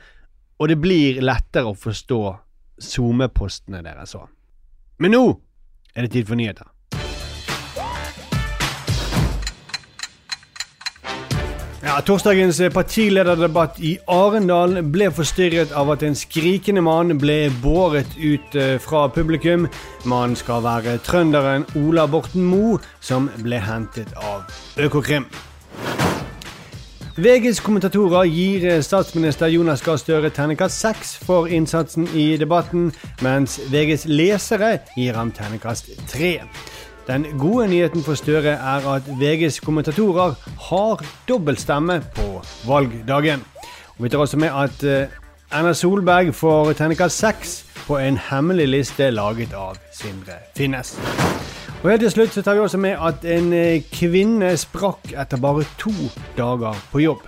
Og det blir lettere å forstå SoMe-postene deres òg. Men nå er det tid for nyheter. Ja, Torsdagens partilederdebatt i Arendal ble forstyrret av at en skrikende mann ble båret ut eh, fra publikum. Mannen skal være trønderen Ola Borten Moe, som ble hentet av Økokrim. VGs kommentatorer gir eh, statsminister Jonas Gahr Støre terningkast seks for innsatsen i debatten, mens VGs lesere gir ham terningkast tre. Den gode nyheten for Støre er at VGs kommentatorer har dobbeltstemme på valgdagen. Og vi tar også med at eh, Erna Solberg får terningkast seks på en hemmelig liste laget av Sindre Finnes. Og helt til slutt så tar vi også med at en eh, kvinne sprakk etter bare to dager på jobb.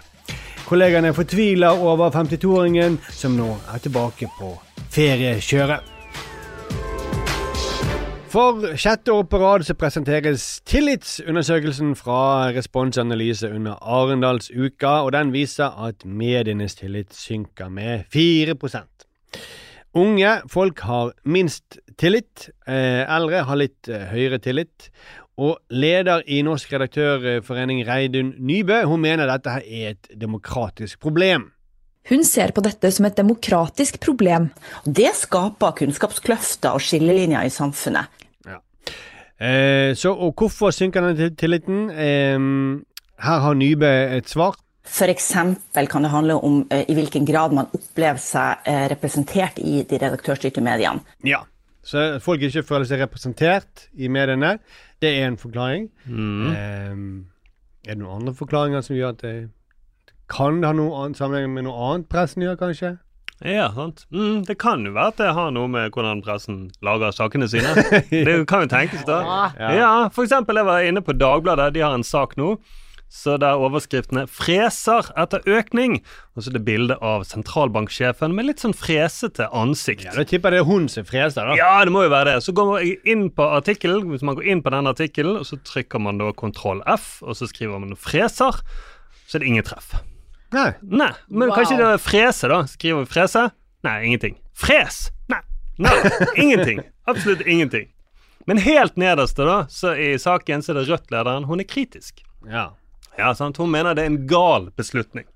Kollegaene fortviler over 52-åringen som nå er tilbake på feriekjøret. For sjette år på rad så presenteres tillitsundersøkelsen fra Responsanalyse under Arendalsuka, og den viser at medienes tillit synker med 4% Unge folk har minst tillit, eh, eldre har litt eh, høyere tillit. Og leder i Norsk redaktørforening, Reidun Nybø, hun mener dette her er et demokratisk problem. Hun ser på dette som et demokratisk problem. Det skaper kunnskapskløfter og skillelinjer i samfunnet. Eh, så, og hvorfor synker denne tilliten? Eh, her har Nybø et svar. F.eks. kan det handle om eh, i hvilken grad man opplever seg eh, representert i de redaktørstyrte mediene. Ja. Så folk ikke føler seg representert i mediene, det er en forklaring. Mm. Ehm, er det noen andre forklaringer som gjør at det kan det ha noe annet sammenheng med noe annet pressen gjør, kanskje? Ja, sant. Mm, det kan jo være at det har noe med hvordan pressen lager sakene sine. Det kan jo tenkes, da. Ja. Ja, for eksempel, jeg var inne på Dagbladet. De har en sak nå. Så der overskriftene 'Freser etter økning', og så er det bilde av sentralbanksjefen med litt sånn fresete ansikt. Ja, Da tipper jeg det er hun som freser, da. Ja, det må jo være det. Så går man inn på artikkelen, hvis man går inn på den artikkelen, og så trykker man da kontroll F, og så skriver man 'freser', så er det ingen treff. Nei. Nei, men Wow. kanskje det er frese, da. Skriver vi frese? Nei, ingenting. Fres! Nei. Nei, ingenting. Absolutt ingenting. Men helt nederste, da, så i saken så er det Rødt-lederen. Hun er kritisk. Ja. Ja, sant? Hun mener det er en gal beslutning.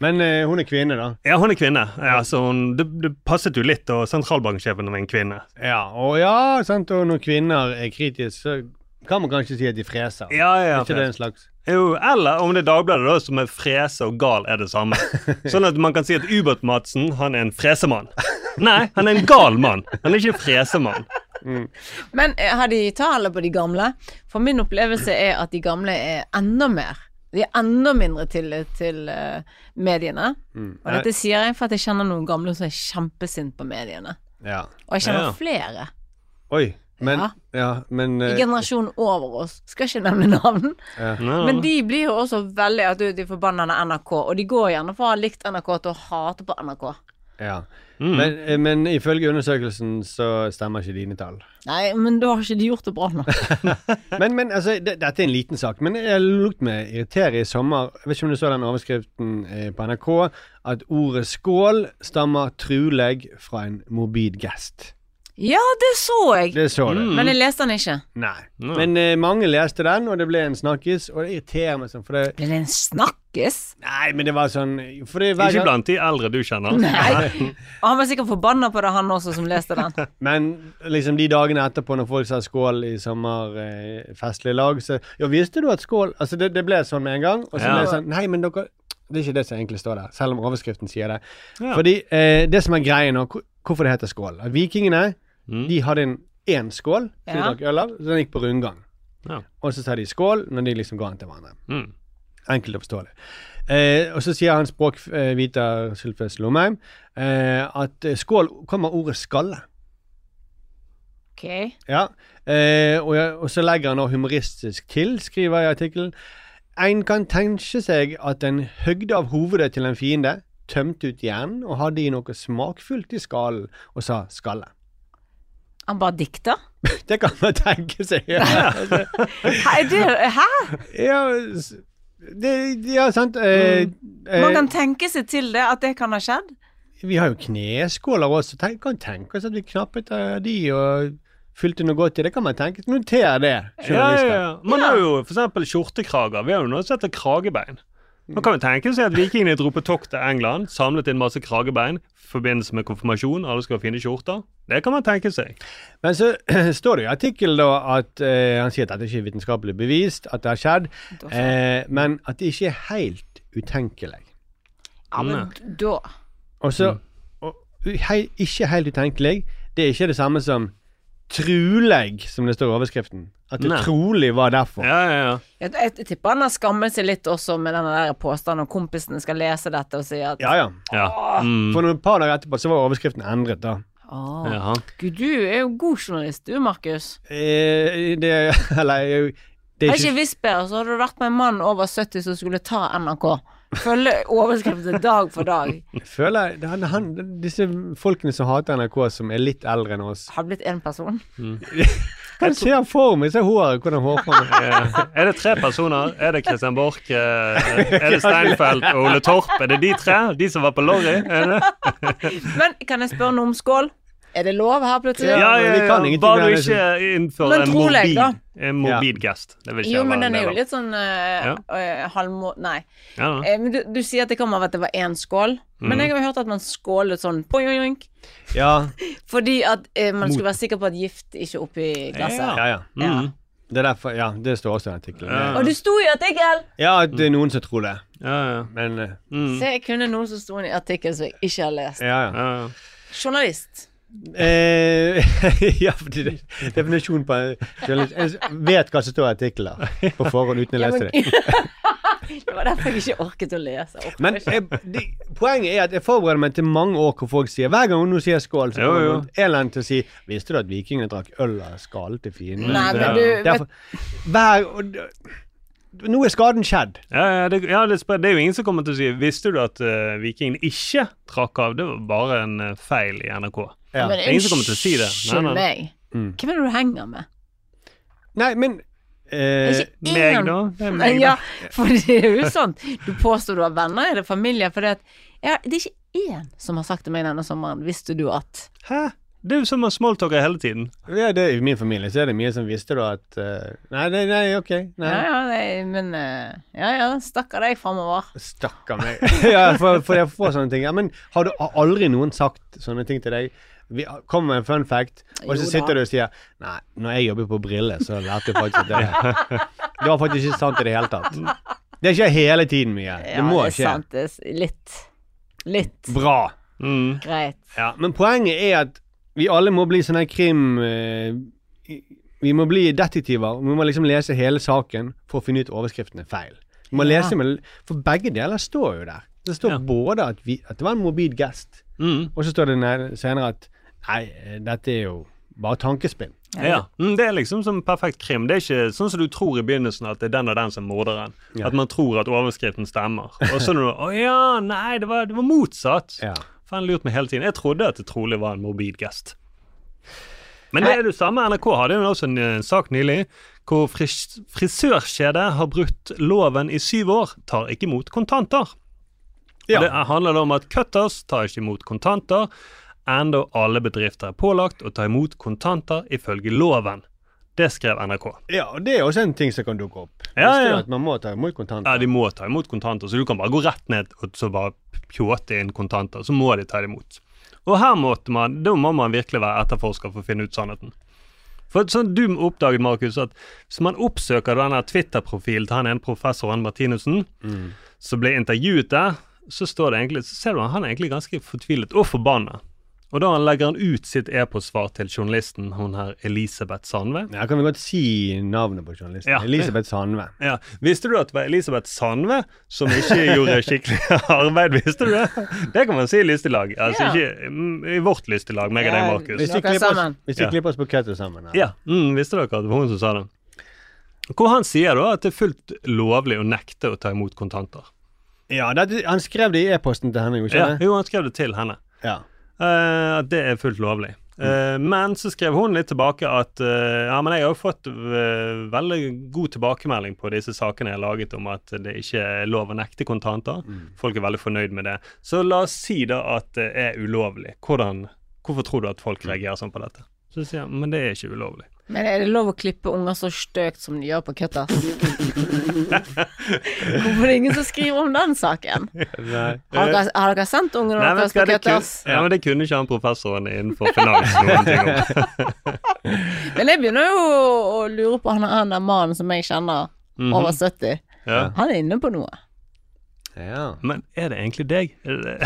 Men eh, hun er kvinne, da. Ja, hun er kvinne. Ja, så hun, det, det passet jo litt, og sentralbanksjefen var en kvinne. Ja, og ja, sant, og når kvinner er kritiske, så kan man kanskje si at de freser. Ja, ja, ja. ikke det en slags Jo, eller om det er Dagbladet, da, som er frese og gal, er det samme. Sånn at man kan si at Ubåt-Madsen, han er en fresemann. Nei, han er en gal mann. Han er ikke en fresemann. Men eh, har de tallet på de gamle? For min opplevelse er at de gamle er enda mer. De er enda mindre tillit til uh, mediene. Mm. Og dette sier jeg for at jeg kjenner noen gamle som er kjempesint på mediene. Ja. Og jeg kjenner Ja. flere Oi. Men, Ja. ja. men i eh, generasjonen over oss. Skal ikke nevne navn. ja. Men de blir jo også veldig at du, de med NRK, og de går gjerne fra å ha likt NRK til å hate på NRK. ja. Mm. Men, eh, men ifølge undersøkelsen så stemmer ikke dine tall. Nei, men da har ikke de gjort det bra nok. Men, men altså, det, dette er en liten sak, men jeg lot meg irritere i sommer. Jeg vet ikke om du så den overskriften eh, på NRK, at ordet skål stammer truleg fra en morbid gest. Ja, det så jeg! Det så du. Men jeg leste den ikke. Nei. Men eh, mange leste den, og det ble en snakkis, og det irriterer meg sånn, for det Ble det en snakkis? Nei, men det var sånn for det, hver Ikke gang- blant de eldre du kjenner. Nei. Og han var sikkert forbanna på det, han også, som leste den. Men liksom de dagene etterpå, når folk sa skål i sommer Festlig lag, så Ja, visste du at skål Altså, det, det ble sånn med en gang, og så Ja. ble det sånn Nei, men dere Det er ikke det som egentlig står der, selv om overskriften sier det. Ja. Fordi eh, det som er greia nå, hvor- hvorfor det heter skål at Vikingene, Mm. de hadde en én skål som de drakk øl av, så den gikk på rundgang. Ja. Og så sa de skål når de liksom ga den til hverandre. Mm. Enkelt og forståelig. Eh, og så sier han språkviter Sylfes Lomheim eh, at eh, skål kommer ordet skalle. Ok. Ja, eh, og, jeg, og så legger han nå humoristisk til, skriver jeg i artikkelen. En kan tenke seg at en høgde av hovedet til en fiende, tømte ut hjernen og hadde i noe smakfullt i skallen, og sa skalle. Han bare dikter? Det kan man tenke seg. Ja, Hæ? er det- Hæ? ja, det, ja sant. Eh, eh, Man kan tenke seg til det, at det kan ha skjedd? Vi har jo kneskåler også. Tenk, kan tenke oss at vi knappet av de og fylte noe godt i. Det kan man tenke. Noter det, Ja, ja, ja. Man har jo eksempel skjortekrager. Vi har jo noe som heter kragebein. Man kan jo tenke seg at vikingene dro på tokt til England, samlet inn masse kragebein i forbindelse med konfirmasjon. Alle skal finne skjorter. Det kan man tenke seg. Men så står det i artikkelen da at eh, han sier at dette ikke er vitenskapelig bevist, at det har skjedd, eh, men at det ikke er helt utenkelig. Ja, men da Og så og, hei, Ikke helt utenkelig, det er ikke det samme som truleg, som det står i overskriften. At det Nei. trolig var derfor. Ja, ja, ja. Jeg, jeg tipper han har skammet seg litt også med den der påstanden, om kompisene skal lese dette og si at Ja, ja. ja. Mm. For noen par dager etterpå så var overskriften endret, da. Åh. Jaha. Gud, du er jo god journalist, du, Markus. Eh, det Eller jeg- det er Hadde ikke ikke visst bedre, så hadde du vært med en mann over 70 som skulle ta NRK. Følge overskriften dag for dag. Føler jeg, han, han, Disse folkene som hater NRK, som er litt eldre enn oss Har blitt én person. Kan ser han for meg, se håret, hvordan hårformen er. Eh, Er det tre personer? Er det Christian Borch? eh, Er det Steinfeld og Ole Torp? Er det de tre? De som var på Lorry? Men kan jeg spørre noe om skål? Er det lov her plutselig? Ja, ja, vi ja. Bare du ikke innfører en mobil, da? en mobilgest. Det vil ikke Jo, men den er jo litt sånn uh, Ja. halvmå... Nei. Ja, da. Eh, men du, du sier at det kommer av at det var én skål. Men Mm. jeg har hørt at man skålet sånn poing, Ja, fordi at eh, man skulle være sikker på at gift ikke oppi glasset. ja, ja. Mm. Det er derfor, ja, det står også i artikkelen. Ja. Og det sto i artikkelen! Ja, det er noen som tror det. Ja, ja. Men eh, Mm. Se, jeg kunne noen som sto i en artikkel som jeg ikke har lest. ja, ja. Ja, ja. Journalist. Eh, ja, fordi det, definisjonen på journalist Jeg vet hva som står i artikler på forhånd uten å lese det. det var derfor jeg ikke orket å lese. Orket Men jeg, de, poenget er at jeg forbereder meg til mange år hvor folk sier Hver gang noen sier skål, så kommer en eller annen til å si Visste du at vikingene drakk øl av skall til fienden? Nei, men du Derfor, hver, og, nå er skaden skjedd. Ja, ja, det, ja det, det er jo ingen som kommer til å si Visste du at uh, vikingene ikke trakk av? Det var bare en uh, feil i NRK. Ja. Men å si det. Nei, nei, meg. Mm. Hvem er det du henger med? Nei, men eh, Meg, da? Det meg, Ja, da. for det er jo sånn. Du påstår du har venner, er det familie? For det, ja, det er ikke én som har sagt til meg denne sommeren Visste du at Hæ? Det er jo som man smalltalker hele tiden. ja, det, I min familie så er det mye som visste da at uh, Nei, nei, nei, ok. Nei. Ja ja, nei, men uh, Ja ja, stakkar deg framover. Stakkar meg. ja, for, for jeg får sånne ting. Ja, men har, du, har aldri noen sagt sånne ting til deg? Vi kommer med en fun fact, og så sitter du og sier Nei, når jeg jobbet på Brille, så lærte jeg faktisk at det Det var faktisk ikke sant i det hele tatt. Det skjer hele tiden mye. Ja, det må det er sant. Det er litt. Litt. Bra. Mm. Greit. Ja, men poenget er at vi alle må bli sånne krim... eh, vi må bli detektiver. Vi må liksom lese hele saken for å finne ut overskriftene feil. Vi må Ja. lese med, For begge deler står jo der. Det står Ja. både at, vi, at det var en morbid gest, Mm. og så står det senere at nei, eh, dette er jo bare tankespinn. Ja. Mm, det er liksom som perfekt krim. Det er ikke sånn som du tror i begynnelsen at det er den og den som er morderen. Ja. At man tror at overskriften stemmer. Og så når du Å ja, nei, det var, det var motsatt. Ja. Faen lurt meg hele tiden. Jeg trodde at det trolig var en morbid gest. Men det er det samme. NRK hadde jo også en, sak nylig hvor fris frisørkjedet har brutt loven i syv år, tar ikke imot kontanter. Ja. Det handler da om at Cutters tar ikke imot kontanter, enda alle bedrifter er pålagt å ta imot kontanter ifølge loven. Det skrev NRK. ja, og det er også en ting som kan dukke opp. Ja, ja. At man må ta imot kontanter. Ja, de må ta imot kontanter, så du kan bare gå rett ned og så bare pjåte inn kontanter. Så må de ta det imot. Og her måtte man, da må man virkelig være etterforsker for å finne ut sannheten. For sånn du oppdaget, Markus, at hvis man oppsøker denne Twitter-profilen til han ene professoren Martinussen, Mm. som ble intervjuet der, så står det egentlig, så ser du han er egentlig ganske fortvilet og forbanna. Og da legger han ut sitt e-postsvar til journalisten, hun her Elisabeth Sandve. Ja, kan vi godt si navnet på journalisten. Ja. Elisabeth Sandve. Ja, Visste du at det var Elisabeth Sandve som ikke gjorde skikkelig arbeid? Visste du det? Det kan man si i listelag. Altså Ja. ikke mm, i vårt listelag, meg og deg, Markus. Hvis vi klipper oss, oss på kettet sammen. Ja, mm, visste dere at det var hun som sa det? Hvor han sier da at det er fullt lovlig å nekte å ta imot kontanter. Ja, det, han skrev det i e-posten til henne, jo ikke Ja, jo, han skrev det til henne. Ja. Eh, At det er fullt lovlig. Mm. men så skrev hun litt tilbake at eh, ja, men jeg har jo fått eh, veldig god tilbakemelding på disse sakene jeg har laget om at det ikke er lov å nekte kontanter. Folk er veldig fornøyd med det. Så la oss si da at det er ulovlig. Hvordan, hvorfor tror du at folk reagerer sånn på dette? Så sier han men det er ikke ulovlig. Men er det lov å klippe unger så støkt som de gjør på Cutters? Hvorfor er det ingen som skriver om den saken? Nei. Har dere, har dere sendt ungene deres på Køttas? ja, men det kunne ikke han professoren innenfor finans noen ting om. Men jeg begynner jo å lure på han, han der mannen som jeg kjenner, Mhm. over 70. Ja. Han er inne på noe. Ja. Men er det egentlig deg? Er det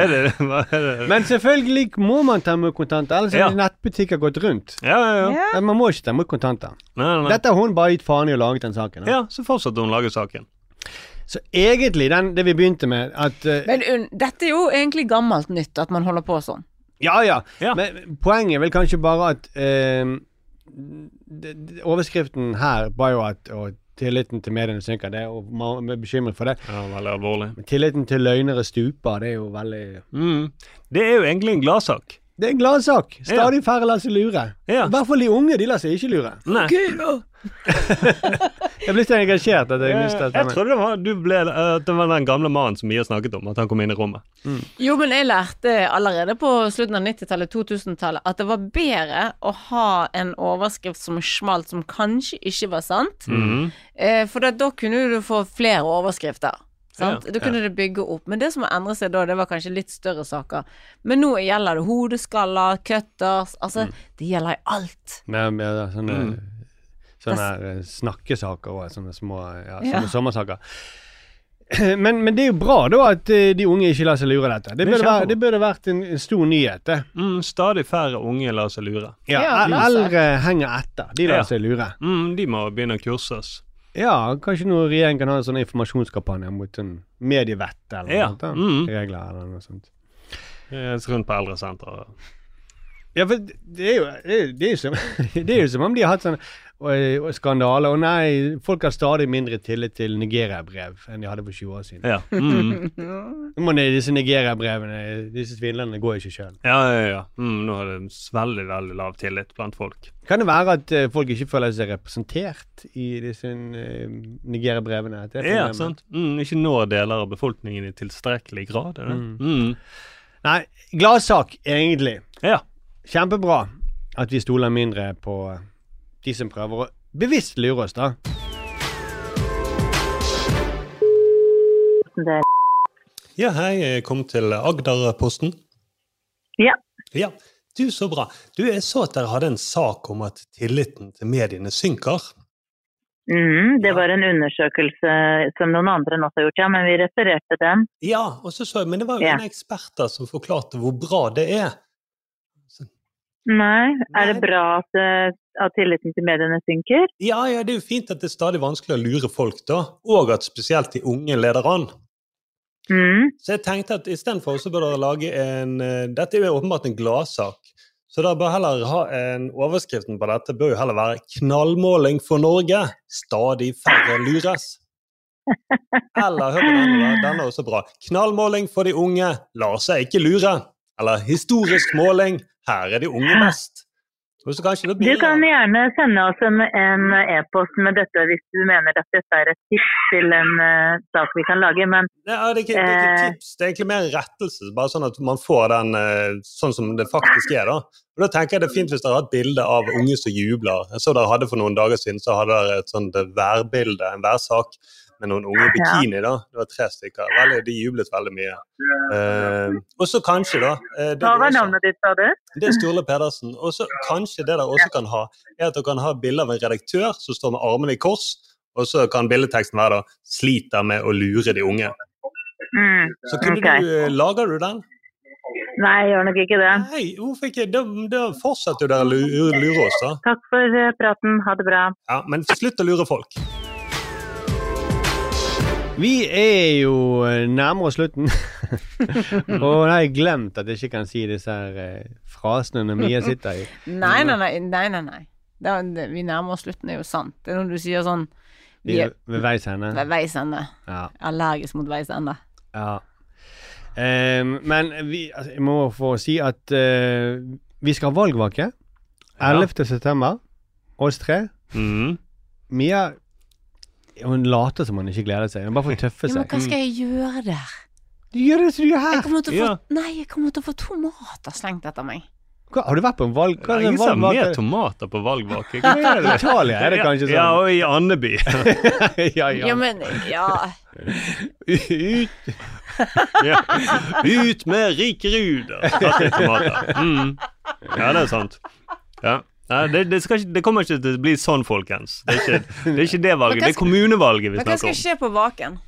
er det, hva er det? Men selvfølgelig må man ta imot kontanter, ellers Ja. har nettbutikker gått rundt. Ja, ja, ja. Ja. Man må ikke ta imot kontanter. Nei, nei. Dette har hun bare gitt faen i å lage den saken. Ja, så fortsatte hun å lage saken. Så egentlig, den, det vi begynte med, at uh, Men un, dette er jo egentlig gammelt nytt, at man holder på sånn. Ja, ja. Ja. Men poenget er vel kanskje bare at uh, det, det, Overskriften her var jo at og tilliten til mediene synker. Det jo man er bekymret for det. Ja, veldig alvorlig. Men tilliten til løgnere stuper. Det er jo veldig Mm. Det er jo egentlig en gladsak. Det er en gladsak. Stadig færre lar seg lure. Ja. I hvert fall de unge. De lar seg ikke lure. Nei. Jeg blir så engasjert at jeg mistet Jeg trodde det var, du ble, det var den gamle mannen som mye snakket om, at han kom inn i rommet. Jo, men jeg lærte allerede på slutten av 90-tallet, 2000-tallet, at det var bedre å ha en overskrift som smalt, som kanskje ikke var sant. Mhm. Eh, for da, da kunne du få flere overskrifter. Sant? Ja, da kunne det bygge opp. Men det som har endret seg da, det var kanskje litt større saker. Men nå gjelder det hodeskaller, cutters Altså, Mm. det gjelder i alt. Med, med sånne Sånne her, eh, snakkesaker og sånne små ja, Ja. sånne sommersaker. Men, men det er jo bra da at eh, de unge ikke lar seg lure dette. Det burde, være, det burde vært en, en stor nyhet. det. Mm, stadig færre unge lar seg lure. Ja, Ja. Eldre henger etter. De lar Ja. seg lure. Mm, de må begynne å kurses. Ja, kanskje noe regjeringen kan ha en sånn informasjonskampanje mot en medievett eller Ja, noe sånt. mm. Regler eller noe sånt. Eh, Rundt på eldresenteret. Ja, for det er jo, det er, det er jo, som, det er jo som om de har hatt sånn skandale. Og nei, folk har stadig mindre tillit til Nigeria-brev enn de hadde for 20 år siden. Ja. Mm. Det- disse Nigeria-brevene, disse svindlerne, går ikke sjøl. ja, ja, ja. Mm, nå har det veldig, veldig lav tillit blant folk. Kan det være at folk ikke føler seg representert i disse uh, Nigeria-brevene? Er Ja, sant? Mm, ikke når deler av befolkningen i tilstrekkelig grad. Er det? Mm. Nei, gladsak, egentlig. Ja. Kjempebra at vi stoler mindre på eh, de som prøver å bevisst lure oss, da. Ja, hei, jeg kom til Agderposten. Ja. Ja, du, så bra. Du, jeg så at dere hadde en sak om at tilliten til mediene synker. Mm, det var en undersøkelse som noen andre enn oss har gjort, ja, men vi refererte den. Ja, og så så jeg, men det var jo Ja. en eksperter som forklarte hvor bra det er. Nei, er det bra at, eh, at tilliten til mediene synker? Ja, ja, det er jo fint at det er stadig vanskelig å lure folk, da. Og at spesielt de unge leder an. Mm. Så jeg tenkte at istedenfor så bør dere lage en eh, Dette er jo åpenbart en gladsak. Så da bør heller ha en Overskriften på dette bør jo heller være 'Knallmåling for Norge'. Stadig færre lures. Eller hør på denne, den er også bra. 'Knallmåling for de unge lar seg ikke lure'. Eller 'Historisk måling her er de unge best'. Så Du kan gjerne sende oss en e-post med dette hvis du mener at dette er et tips til en uh, sak vi kan lage, men Ja, det, er ikke, det er ikke Eh. tips, det er egentlig mer en rettelse. Bare sånn at man får den uh, sånn som det faktisk er. da. Og da tenker jeg det er fint hvis dere har et bilde av unge som jubler. Jeg så dere hadde For noen dager siden så hadde dere et sånt værbilde, en værsak, med noen unge i bikini. da. Det var tre stykker. Veldig, de jublet veldig mye. Eh, og så kanskje, da eh, hva var navnet ditt, sa du? det er Sturle Pedersen. Og så kanskje det dere også kan ha, er at dere kan ha bilde av en redaktør som står med armene i kors, og så kan bildeteksten være da 'sliter med å lure de unge'. Mm, Så kunne ok. du, eh, Lager du den? Nei, jeg gjør nok ikke det. Nei, hvorfor ikke? Da, da fortsetter du dere å lu- lure oss, da. Takk for eh, praten. Ha det bra. Ja, Men slutt å lure folk. Vi er jo eh, nærmere slutten. og nå har jeg glemt at jeg ikke kan si disse her eh, frasene når Mia sitter i. Nei, nei, nei. nei, nei, nei. Det, er- det, vi nærmer oss slutten, er jo sant. Det er når du sier sånn Vi er ved veis ende. ved veis ende. Ja. Allergisk mot veis ende. ja. Um, men vi, altså, jeg må få si at uh, vi skal ha valgvake. 11. september. Oss tre. Mm. Mia hun later som hun ikke gleder seg. Hun bare får tøffe seg. Ja, men hva skal jeg gjøre der? Du gjør det som du gjør her. Jeg kommer til å få, Ja. Nei, jeg kommer til å få tomater slengt etter meg. Hva, har du vært på en valg... hva er det, Ingen med har mer tomater på valgvake. I? Italia er det kanskje sånn. Ja, og i Andeby. ja, Ja, men Ja. Ut ja. Ut med Rikerud! Kaste i tomater. Mm. Ja, det er sant. Ja. Nei, det, det, skal ikke, det kommer ikke til å bli sånn, folkens. Det er ikke det, er ikke det valget. Det er kommunevalget vi Men hva skal skje på vaken?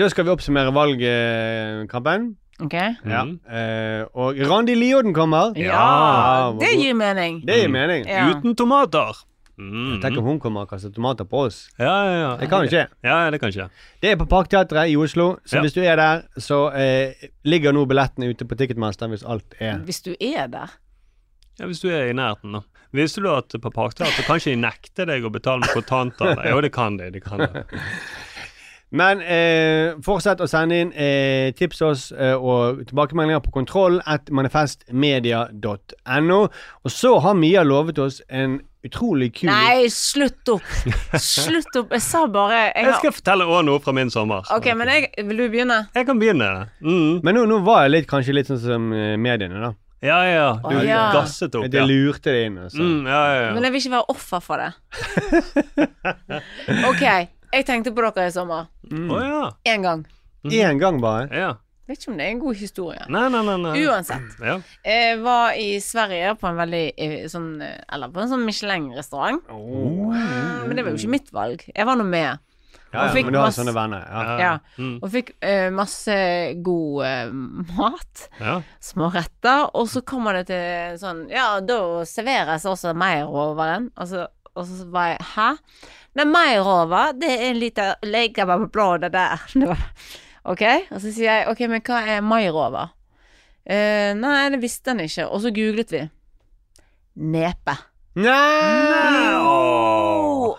Da skal vi oppsummere valgkampen. Ok? Ja. Eh, og Randi Lioden kommer. Ja, det gir mening. Det gir mening. Ja. Uten tomater. Mm. Tenk om hun kommer og kaster tomater på oss. Ja, ja, ja. Det kan jo skje. Ja, det kan skje. Det er på Parkteatret i Oslo, så Ja. hvis du er der, så eh, ligger nå billettene ute på Ticketmaster hvis alt er Hvis du er der. Ja, Hvis du er i nærheten, da. Visste du at på Parkteatret kan ikke de nekte deg å betale med kontanter? Jo, det kan de. det kan de. Men eh, fortsett å sende inn eh, tips oss eh, og tilbakemeldinger på kontroll at manifestmedia.no. Og så har Mia lovet oss en utrolig kul Nei, slutt opp! Slutt opp. Jeg sa bare jeg Jeg har... skal fortelle også noe fra min sommer. Ok, men jeg, vil du begynne? Jeg kan begynne. Mm. Men nå, nå var jeg litt, kanskje litt sånn som eh, mediene, da. Ja, ja. Du Å, ja. gasset opp. De Ja. lurte det inn. Altså. Mm, ja, ja, ja. Men jeg vil ikke være offer for det. ok, jeg tenkte på dere i sommer. Å ja. Én gang. Én gang bare. ja. Vet ikke om det er en god historie. Nei, nei, nei. nei. Uansett. Ja. Jeg var i Sverige på en veldig eh, sånn eh, Eller på en sånn Michelin-restaurant. Men det var jo ikke mitt valg. Jeg var nå med. Ja, ja, men du har masse- sånne venner. Ja. Ja. Mm. Og fikk uh, masse god uh, mat. Ja. Små retter. Og så kommer det til sånn Ja, da serveres også meiroveren. Og så, og så var jeg Hæ? Nei, meirover, det er en liten bladet der. OK? Og så sier jeg OK, men hva er mairover? Uh, nei, det visste han ikke. Og så googlet vi. Nepe. Nei! Jo!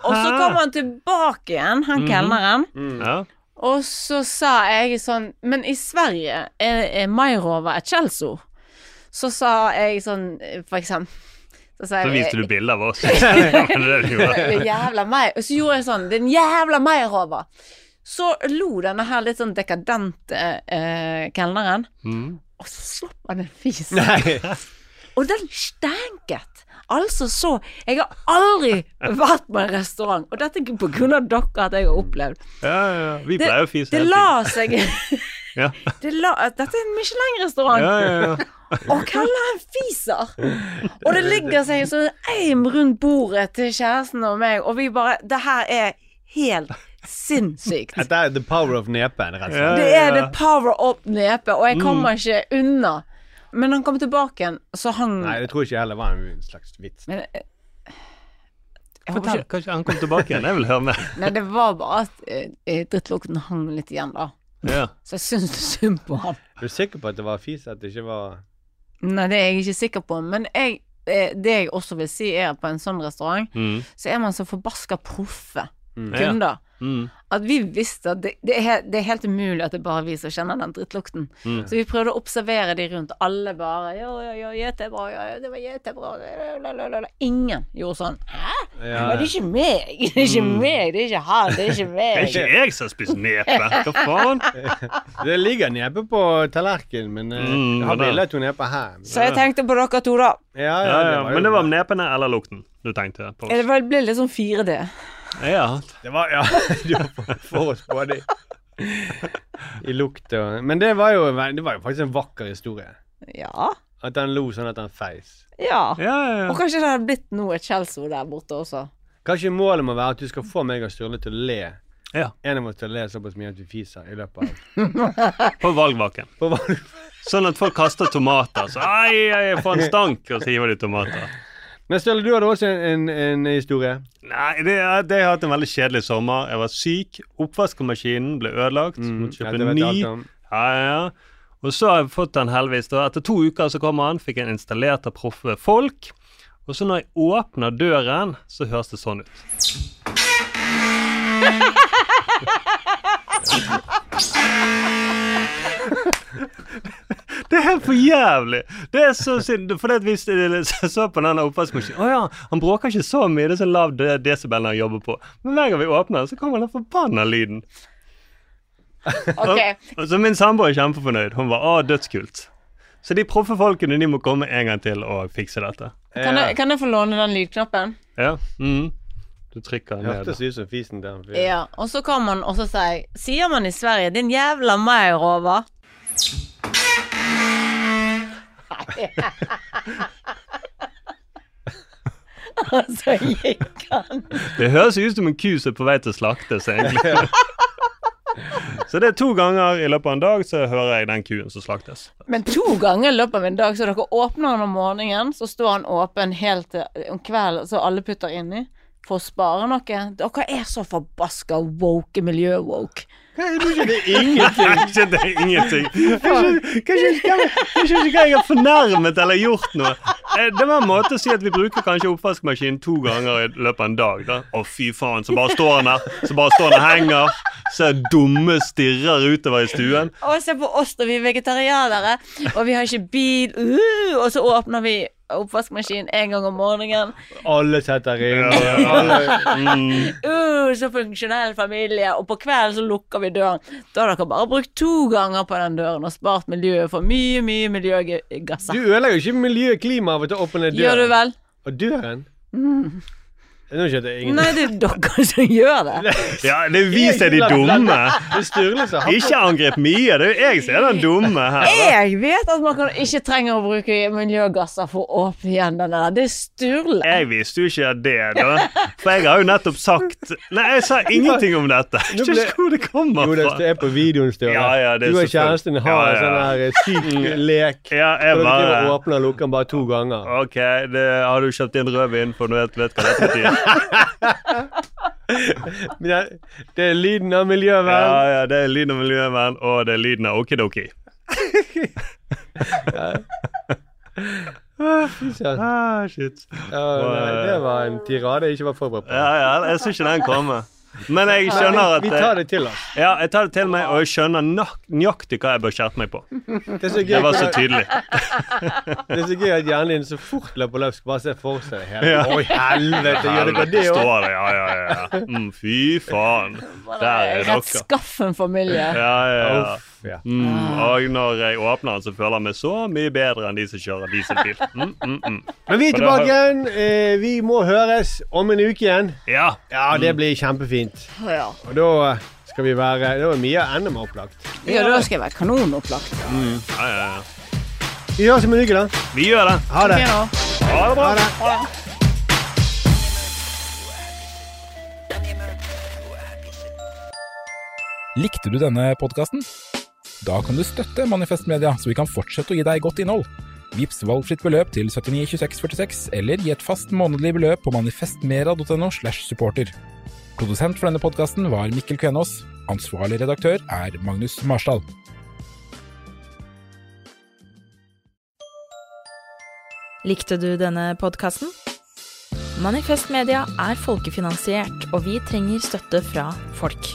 Og så kom han tilbake igjen, han Mhm. kelneren. Ja. Og så sa jeg sånn Men i Sverige er, er Mairova et skjellsord. Så sa jeg sånn For eksempel Så sa Så jeg viste du bilde av oss. Jævla meg Og så gjorde jeg sånn Den jævla Mairova. Så lo denne her litt sånn dekadente eh, kelneren. Mm. Og så slapp han en fis. Og den stanket. Altså så Jeg har aldri vært på en restaurant, og dette er av dere at jeg har opplevd. Ja, ja. Vi pleier å fise Det la seg Ja. det la, Dette er en Michelin-restaurant. Ja, ja, ja. Og kelleren fiser! Og det ligger seg en eim rundt bordet til kjæresten og meg, og vi bare Det her er helt sinnssykt. Dette er the power of nepen, rett og slett. Det er the power of nepe, og jeg kommer ikke unna. Men han kom tilbake igjen, så hang Nei, det tror jeg ikke heller var en slags vits. Men, eh, jeg Fortell, ikke kanskje han kom tilbake igjen? Jeg vil høre mer. Nei, det var bare at eh, drittlukten hang litt igjen, da. Ja. Så jeg syns synd på han. Er du sikker på at det var fis, at det ikke var Nei, det er jeg ikke sikker på, men jeg, eh, det jeg også vil si, er at på en sånn restaurant, Mm. så er man så forbaska proffe Mm. kunder. Mm. At vi visste at det, det, er, det er helt umulig at det er bare vi som kjenner den drittlukten. Mm. Så vi prøvde å observere de rundt. Alle bare Ja, ja, ja, jättebra, ja, ja, det var jättebra. la, la, la, la. Ingen gjorde sånn. Hæ? Ja, det er ikke meg! Det er ikke Mm. meg, det er ikke han, det er ikke Det er ikke jeg som har spist nepe. Hva faen? Det ligger nepe på tallerkenen, men eh, Mm, jeg har bilde av to neper her. Så jeg tenkte på dere to, da. Ja, ja, Ja, ja. jo Men det var bra. nepene eller lukten du tenkte på? Det ble litt sånn 4D. Ja. Det var, ja, du var for, for oss både i, lukt og Men det var, jo, det var jo faktisk en vakker historie. Ja. At han lo sånn at han feis. Ja. Ja, ja, ja. Og kanskje det hadde blitt noe et skjellsord der borte også. Kanskje målet må være at du skal få meg og Sturle til å le. Ja. En av oss til å le såpass mye at vi fiser i løpet av På valgvaken. På valg- Sånn at folk kaster tomater. Så ai, ai, for en stank, og så hiver de tomater. Men Sturle, du hadde også en, en, en historie. Nei, det, er- det har jeg hatt en veldig kjedelig sommer. Jeg var syk. Oppvaskmaskinen ble ødelagt. Mm, Måtte ja, kjøpe det vet jeg ny. alt om. Ja, ja, ja. Og så har jeg fått den heldigvis. da. Etter to uker så kommer han, fikk jeg installert av proffe folk. Og så når jeg åpner døren, så høres det sånn ut. Det er helt for jævlig! Det er så synd. For det hvis jeg så på den oppvaskmaskinen Å ja, han bråker ikke så mye. Det er så lav de- desibel han jobber på. Men hver gang vi åpner, så kommer den forbanna lyden. Ok. Og så min samboer er kjempefornøyd. Hun var å, dødskult. Så de proffe folkene de må komme en gang til og fikse dette. Kan jeg, kan jeg få låne den lydknappen? Ja. Mm. Du trykker ned. Hørtes ut som fisen til han fyren. Ja. Og så kan man også si Sier man i Sverige 'din jævla meierova'? Og så gikk han. Det høres ut som en ku som er på vei til å slaktes, egentlig. så det er to ganger i løpet av en dag så hører jeg den kuen som slaktes. Men to ganger i løpet av en dag, så dere åpner den om morgenen, så står han åpen helt til om kvelden, så alle putter inni. For å spare noe. Dere er så forbaska woke, miljø-woke. Hva er det er ingenting? Kanskje det er ingenting. Kanskje, ikke jeg har fornærmet eller gjort noe. Eh, Det var en måte å si at vi bruker kanskje oppvaskmaskinen to ganger i løpet av en dag. da. Å, fy faen, så bare står den der. Så bare står den og henger. Ser dumme stirrer utover i stuen. Og se på oss, da vi er vegetarianere, og vi har ikke bil, uh, og så åpner vi oppvaskmaskinen en gang om morgenen. Alle setter inn. Ja. Alle, Mm. Uh, så funksjonell familie. Og på kvelden så lukker vi døren. Da har dere bare brukt to ganger på den døren og spart miljøet for mye, mye du miljøgasser. ødelegger jo ikke miljøet klimaet av å åpne døren. Gjør du vel? Og døren? Mm. Nå skjønte jeg ingenting. Nei, det er dere som gjør det. Ja, det er vi som er de dumme. Ikke angrip Mia, det er jo jeg som er den dumme her. Jeg vet at man kan, ikke trenger å bruke miljøgasser for å åpne igjen den der. Det er Sturle. Jeg visste jo ikke det, da. For jeg har jo nettopp sagt Nei, jeg sa ingenting om dette. Jeg vet ikke hvor det kommer Jo, det er på videoen, Sturle. Ja, ja, du og kjæresten har en sånn her syk lek. Ja, jeg bare og åpner og lukker den bare to ganger. OK, det, har du kjøpt inn rødvin, for nå vet, vet hva dette betyr? Men det, er lyden av miljøvern. Ja, ja, det er lyden av miljøvern, og det er lyden av okidoki. ja. Ah, Ah, shit. Oh, nei, det var en tirade jeg ikke var forberedt på. Ja, ja, jeg syns ikke den kommer. Men jeg skjønner at Vi tar det til oss. Ja, jeg tar det til meg, og jeg skjønner nøyaktig hva jeg bør skjerpe meg på. Det er så gøy Det var så tydelig. Det er så gøy at hjernen din så fort løper løpsk. Bare se for seg det hele. Ja. Oi, helvete, gjør dere det òg? Står det, ja, ja, ja. Mm, fy faen. Der er Rett Skaff skaffen familie. Ja, ja, ja. Ja. Mm, og når jeg åpner den, så føler jeg meg så mye bedre enn de som kjører dieselbil. Mm, mm, mm. Men vi er tilbake igjen. Eh, vi må høres om en uke igjen. Ja. Ja, det blir kjempefint. Ja. Og da skal vi være Da er Mia enda mer opplagt. ja, da skal jeg være kanonopplagt. Mm. Ja, ja, ja. Vi høres om en uke, da. Vi gjør det. Ha det. Ha det bra. Ha det. Likte du denne podkasten? Da kan du støtte Manifest Media, så vi kan fortsette å gi deg godt innhold. Vips valgfritt beløp til 792646, eller gi et fast månedlig beløp på manifestmera.no slash supporter. Produsent for denne podkasten var Mikkel Kvenås. Ansvarlig redaktør er Magnus Marsdal. Likte du denne podkasten? Manifest Media er folkefinansiert, og vi trenger støtte fra folk.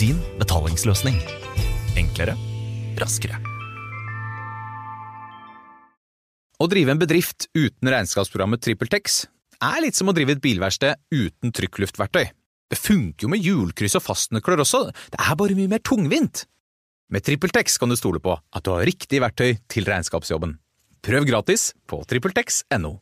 din betalingsløsning. Enklere, raskere. Å drive en bedrift uten regnskapsprogrammet TrippelTex er litt som å drive et bilverksted uten trykkluftverktøy. Det funker jo med hjulkryss og fastnøkler også, det er bare mye mer tungvint. Med TrippelTex kan du stole på at du har riktig verktøy til regnskapsjobben. Prøv gratis på trippeltex.no.